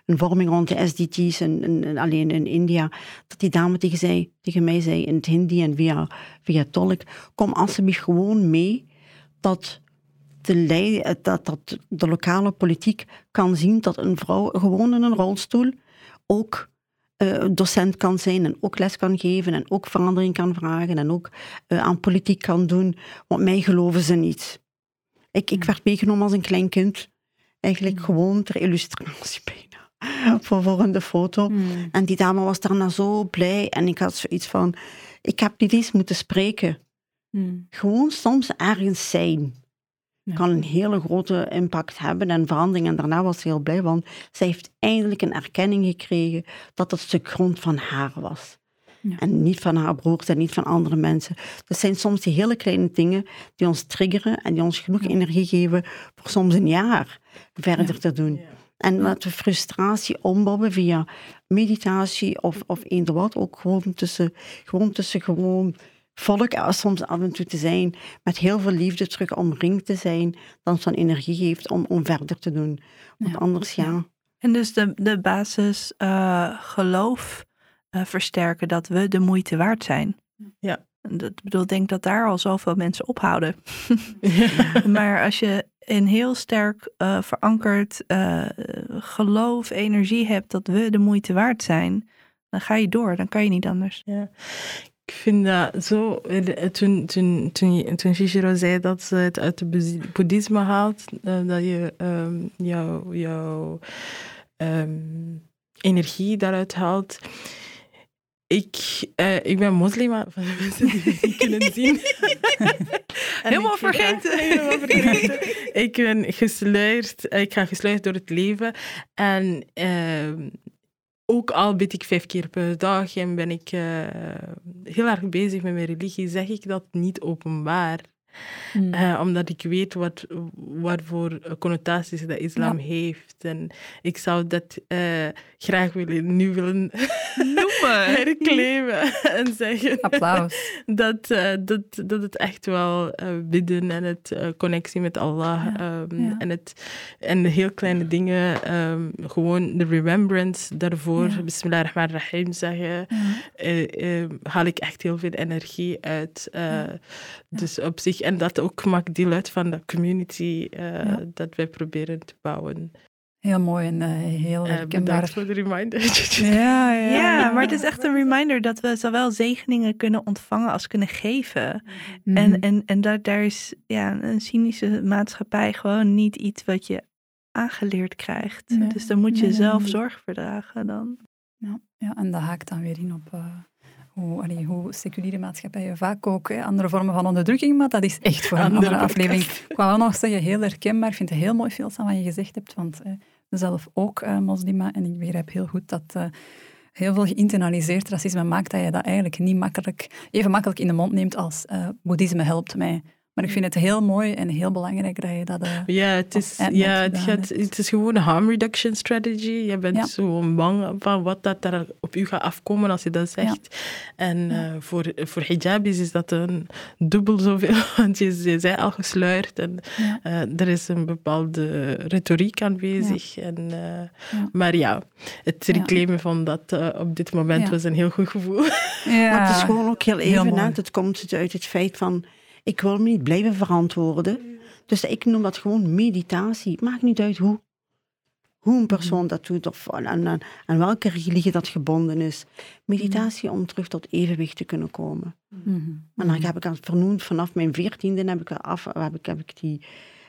een vorming rond de SDG's en, en, en alleen in India, dat die dame tegen, zei, tegen mij zei in het Hindi en via, via tolk, kom alsjeblieft gewoon mee dat de, dat, dat de lokale politiek kan zien dat een vrouw gewoon in een rolstoel ook eh, docent kan zijn en ook les kan geven en ook verandering kan vragen en ook eh, aan politiek kan doen, want mij geloven ze niet. Ik, ik werd meegenomen als een klein kind, eigenlijk gewoon ter illustratie [laughs] bijna, voor volgende foto. En die dame was daarna zo blij en ik had zoiets van, ik heb niet eens moeten spreken. Gewoon soms ergens zijn Ja. kan een hele grote impact hebben en verandering. En daarna was ze heel blij, want zij heeft eindelijk een erkenning gekregen dat het stuk grond van haar was. Ja. En niet van haar broers en niet van andere mensen. Dat zijn soms die hele kleine dingen die ons triggeren en die ons genoeg energie geven voor soms een jaar verder te doen. En laten we frustratie ombouwen via meditatie of, of eender wat. Ook gewoon tussen gewoon, tussen gewoon volk soms af en toe te zijn. Met heel veel liefde terug omringd te zijn. Dan energie geeft om, om verder te doen. Want Ja. anders, ja. En dus de, de basis eh, geloof eh, versterken dat we de moeite waard zijn. Ja. En Dat, ik bedoel, ik denk dat daar al zoveel mensen ophouden. [laughs] maar als je een heel sterk eh, verankerd eh, geloof, energie hebt dat we de moeite waard zijn, dan ga je door, dan kan je niet anders. Ja. Ik vind dat zo. eh, Toen, toen, toen, Shishiro zei dat ze het uit het boeddhi- boeddhisme haalt, eh, dat je ehm, jouw ehm, energie daaruit haalt. Ik, eh, ik ben moslima, van de mensen die het niet kunnen [laughs] zien. En Helemaal vergeten. Helemaal [laughs] vergeten. ik ben gesluierd, ik ga gesluierd door het leven. En ehm, ook al bid ik vijf keer per dag en ben ik eh, heel erg bezig met mijn religie, zeg ik dat niet openbaar. Mm. Eh, omdat ik weet wat, wat voor connotaties de islam heeft. En ik zou dat eh, graag willen, nu willen noemen, [laughs] herclaimen [laughs] en zeggen Applaus. [laughs] dat, eh, dat, dat het echt wel bidden en het connectie met Allah Ja, ehm, ja. en, het, en de heel kleine dingen, ehm, gewoon de remembrance daarvoor, Ja. Bismillah ar-Rahman ar-Rahim zeggen, Ja. eh, eh, haal ik echt heel veel energie uit. Dus op zich, en dat ook maakt deel uit van de community eh, Ja. dat wij proberen te bouwen. Heel mooi en eh, heel herkenbaar. bedankt voor de reminder. [laughs] Ja, ja. Ja, maar het is echt een reminder dat we zowel zegeningen kunnen ontvangen als kunnen geven. Mhm. En, en, en dat, daar is ja, een cynische maatschappij gewoon niet iets wat je aangeleerd krijgt. Nee. Dus dan moet je Nee, zelf nee. zorg verdragen dan. Ja, ja, en dat haakt dan weer in op eh, hoe, allee, hoe seculiere maatschappijen vaak ook hè, andere vormen van onderdrukking, maar dat is echt voor een Andere andere aflevering. Ik wou wel nog zeggen, heel herkenbaar. Ik vind het heel mooi, veel van wat je gezegd hebt, want eh, zelf ook eh, moslima en ik begrijp heel goed dat eh, heel veel geïnternaliseerd racisme maakt dat je dat eigenlijk niet makkelijk, even makkelijk in de mond neemt als eh, boeddhisme helpt mij. Maar ik vind het heel mooi en heel belangrijk dat je dat... eh, Ja, het is, ja, het, gaat, het is gewoon een harm reduction strategy. Je bent Ja. zo bang van wat dat er op u gaat afkomen als je dat zegt. En eh, voor, voor hijabis is dat een dubbel zoveel, [laughs] want je, je zei al gesluierd en Ja. eh, er is een bepaalde retoriek aanwezig. En, eh, Ja. Maar ja, het Ja. reclamen van dat op dit moment Ja. was een heel goed gevoel. ja, Maar het is gewoon ook heel heel even, hè. het komt uit het feit van, ik wil me niet blijven verantwoorden. Dus ik noem dat gewoon meditatie. Maakt niet uit hoe. Hoe een persoon dat doet of aan, aan, aan welke religie dat gebonden is. Meditatie om terug tot evenwicht te kunnen komen. En dan heb ik al vernoemd, vanaf mijn veertiende heb ik, af, heb, ik, heb, ik die,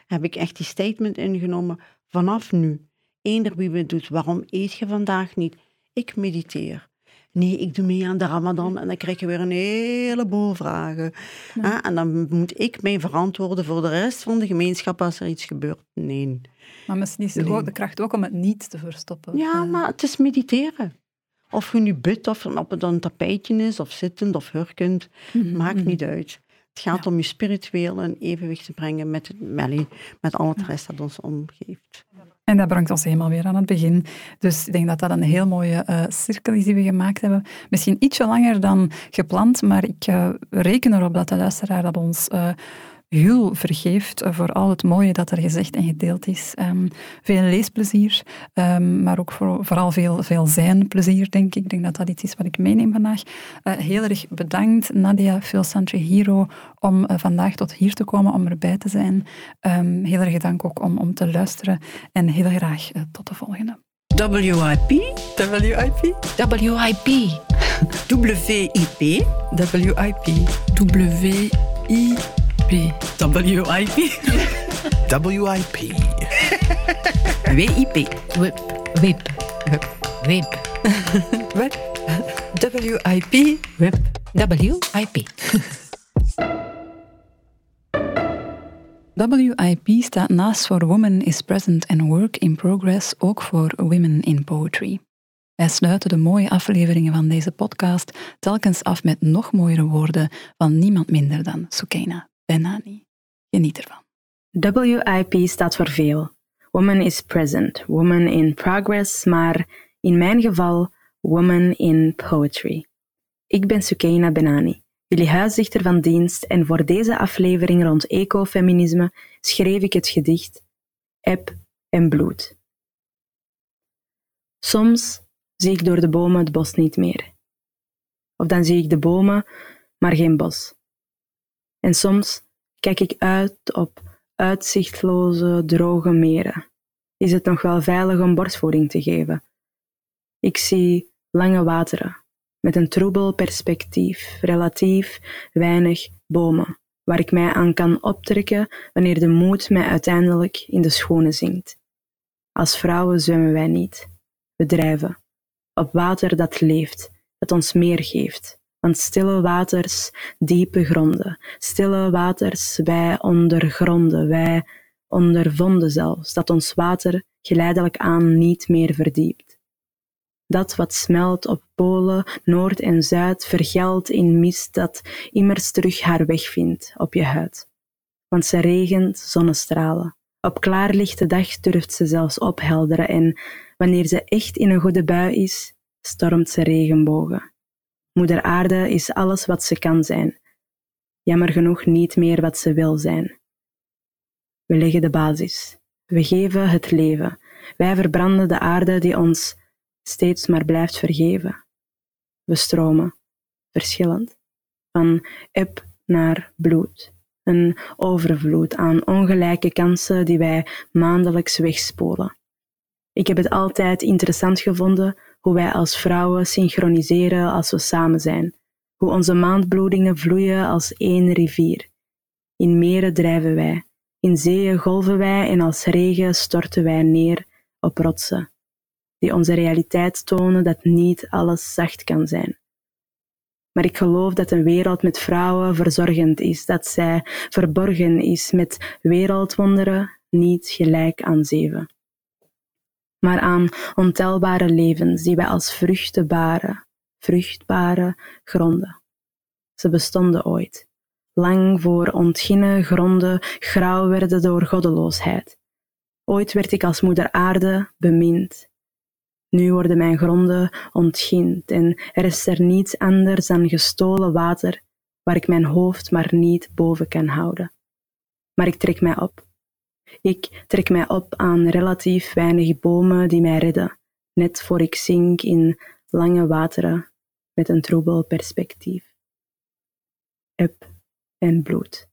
heb ik echt die statement ingenomen. Vanaf nu, eender wie het doet, waarom eet je vandaag niet? Ik mediteer. Nee, ik doe mee aan de Ramadan en dan krijg je weer een heleboel vragen. Ah, en dan moet ik mij verantwoorden voor de rest van de gemeenschap als er iets gebeurt. Nee. Maar misschien is Nee. de kracht ook om het niet te verstoppen. Ja, maar het is mediteren. Of je nu bidt, of op het een tapijtje is, of zittend, of hurkend. mhm, Maakt mhm. niet uit. Het gaat om je spiritueel in evenwicht te brengen met, het- met, met al het rest dat ons omgeeft. En dat brengt ons helemaal weer aan het begin. Dus ik denk dat dat een heel mooie eh, cirkel is die we gemaakt hebben. Misschien ietsje langer dan gepland, maar ik eh, reken erop dat de luisteraar dat ons eh heel vergeeft voor al het mooie dat er gezegd en gedeeld is. Ehm, veel leesplezier, ehm, maar ook voor, vooral veel, veel zijn-plezier, denk ik. Ik denk dat dat iets is wat ik meeneem vandaag. Eh, heel erg bedankt, Nadia Filsantri Hero, om eh, vandaag tot hier te komen, om erbij te zijn. Ehm, heel erg dank ook om, om te luisteren en heel graag eh, tot de volgende. WIP, WIP. WIP. [laughs] WIP, WIP. WIP, WIP. WIP. WIP. Whip. Whip. Whip. Web. WIP. Whip. WIP. WIP staat naast voor Woman is Present and Work in Progress ook voor Women in Poetry. Wij sluiten de mooie afleveringen van deze podcast telkens af met nog mooiere woorden van niemand minder dan Sukaina Benani. Geniet ervan. WIP staat voor veel. Woman is present, woman in progress, maar in mijn geval woman in poetry. Ik ben Sukeina Benani, jullie huisdichter van dienst en voor deze aflevering rond ecofeminisme schreef ik het gedicht Eb en bloed. Soms zie ik door de bomen het bos niet meer. Of dan zie ik de bomen, maar geen bos. En soms kijk ik uit op uitzichtloze, droge meren. Is het nog wel veilig om borstvoeding te geven? Ik zie lange wateren, met een troebel perspectief, relatief weinig bomen, waar ik mij aan kan optrekken wanneer de moed mij uiteindelijk in de schoenen zinkt. Als vrouwen zwemmen wij niet, we drijven, op water dat leeft, dat ons meer geeft, want stille waters, diepe gronden, stille waters, wij ondergronden, wij ondervonden zelfs dat ons water geleidelijk aan niet meer verdiept. Dat wat smelt op polen, noord en zuid, vergeldt in mist dat immers terug haar weg vindt op je huid. Want ze regent zonnestralen. Op klaarlichte dag durft ze zelfs ophelderen en wanneer ze echt in een goede bui is, stormt ze regenbogen. Moeder Aarde is alles wat ze kan zijn. Jammer genoeg niet meer wat ze wil zijn. We leggen de basis. We geven het leven. Wij verbranden de aarde die ons steeds maar blijft vergeven. We stromen, verschillend, van eb naar bloed. Een overvloed aan ongelijke kansen die wij maandelijks wegspolen. Ik heb het altijd interessant gevonden hoe wij als vrouwen synchroniseren als we samen zijn, hoe onze maandbloedingen vloeien als één rivier. In meren drijven wij, in zeeën golven wij en als regen storten wij neer op rotsen, die onze realiteit tonen dat niet alles zacht kan zijn. Maar ik geloof dat een wereld met vrouwen verzorgend is, dat zij verborgen is met wereldwonderen, niet gelijk aan zeven. Maar aan ontelbare levens die wij als vruchten baren, vruchtbare gronden. Ze bestonden ooit, lang voor ontginnen gronden grauw werden door goddeloosheid. Ooit werd ik als moeder aarde bemind. Nu worden mijn gronden ontgind en er is er niets anders dan gestolen water waar ik mijn hoofd maar niet boven kan houden. Maar ik trek mij op. Ik trek mij op aan relatief weinig bomen die mij redden, net voor ik zink in lange wateren met een troebel perspectief. Eb en bloed.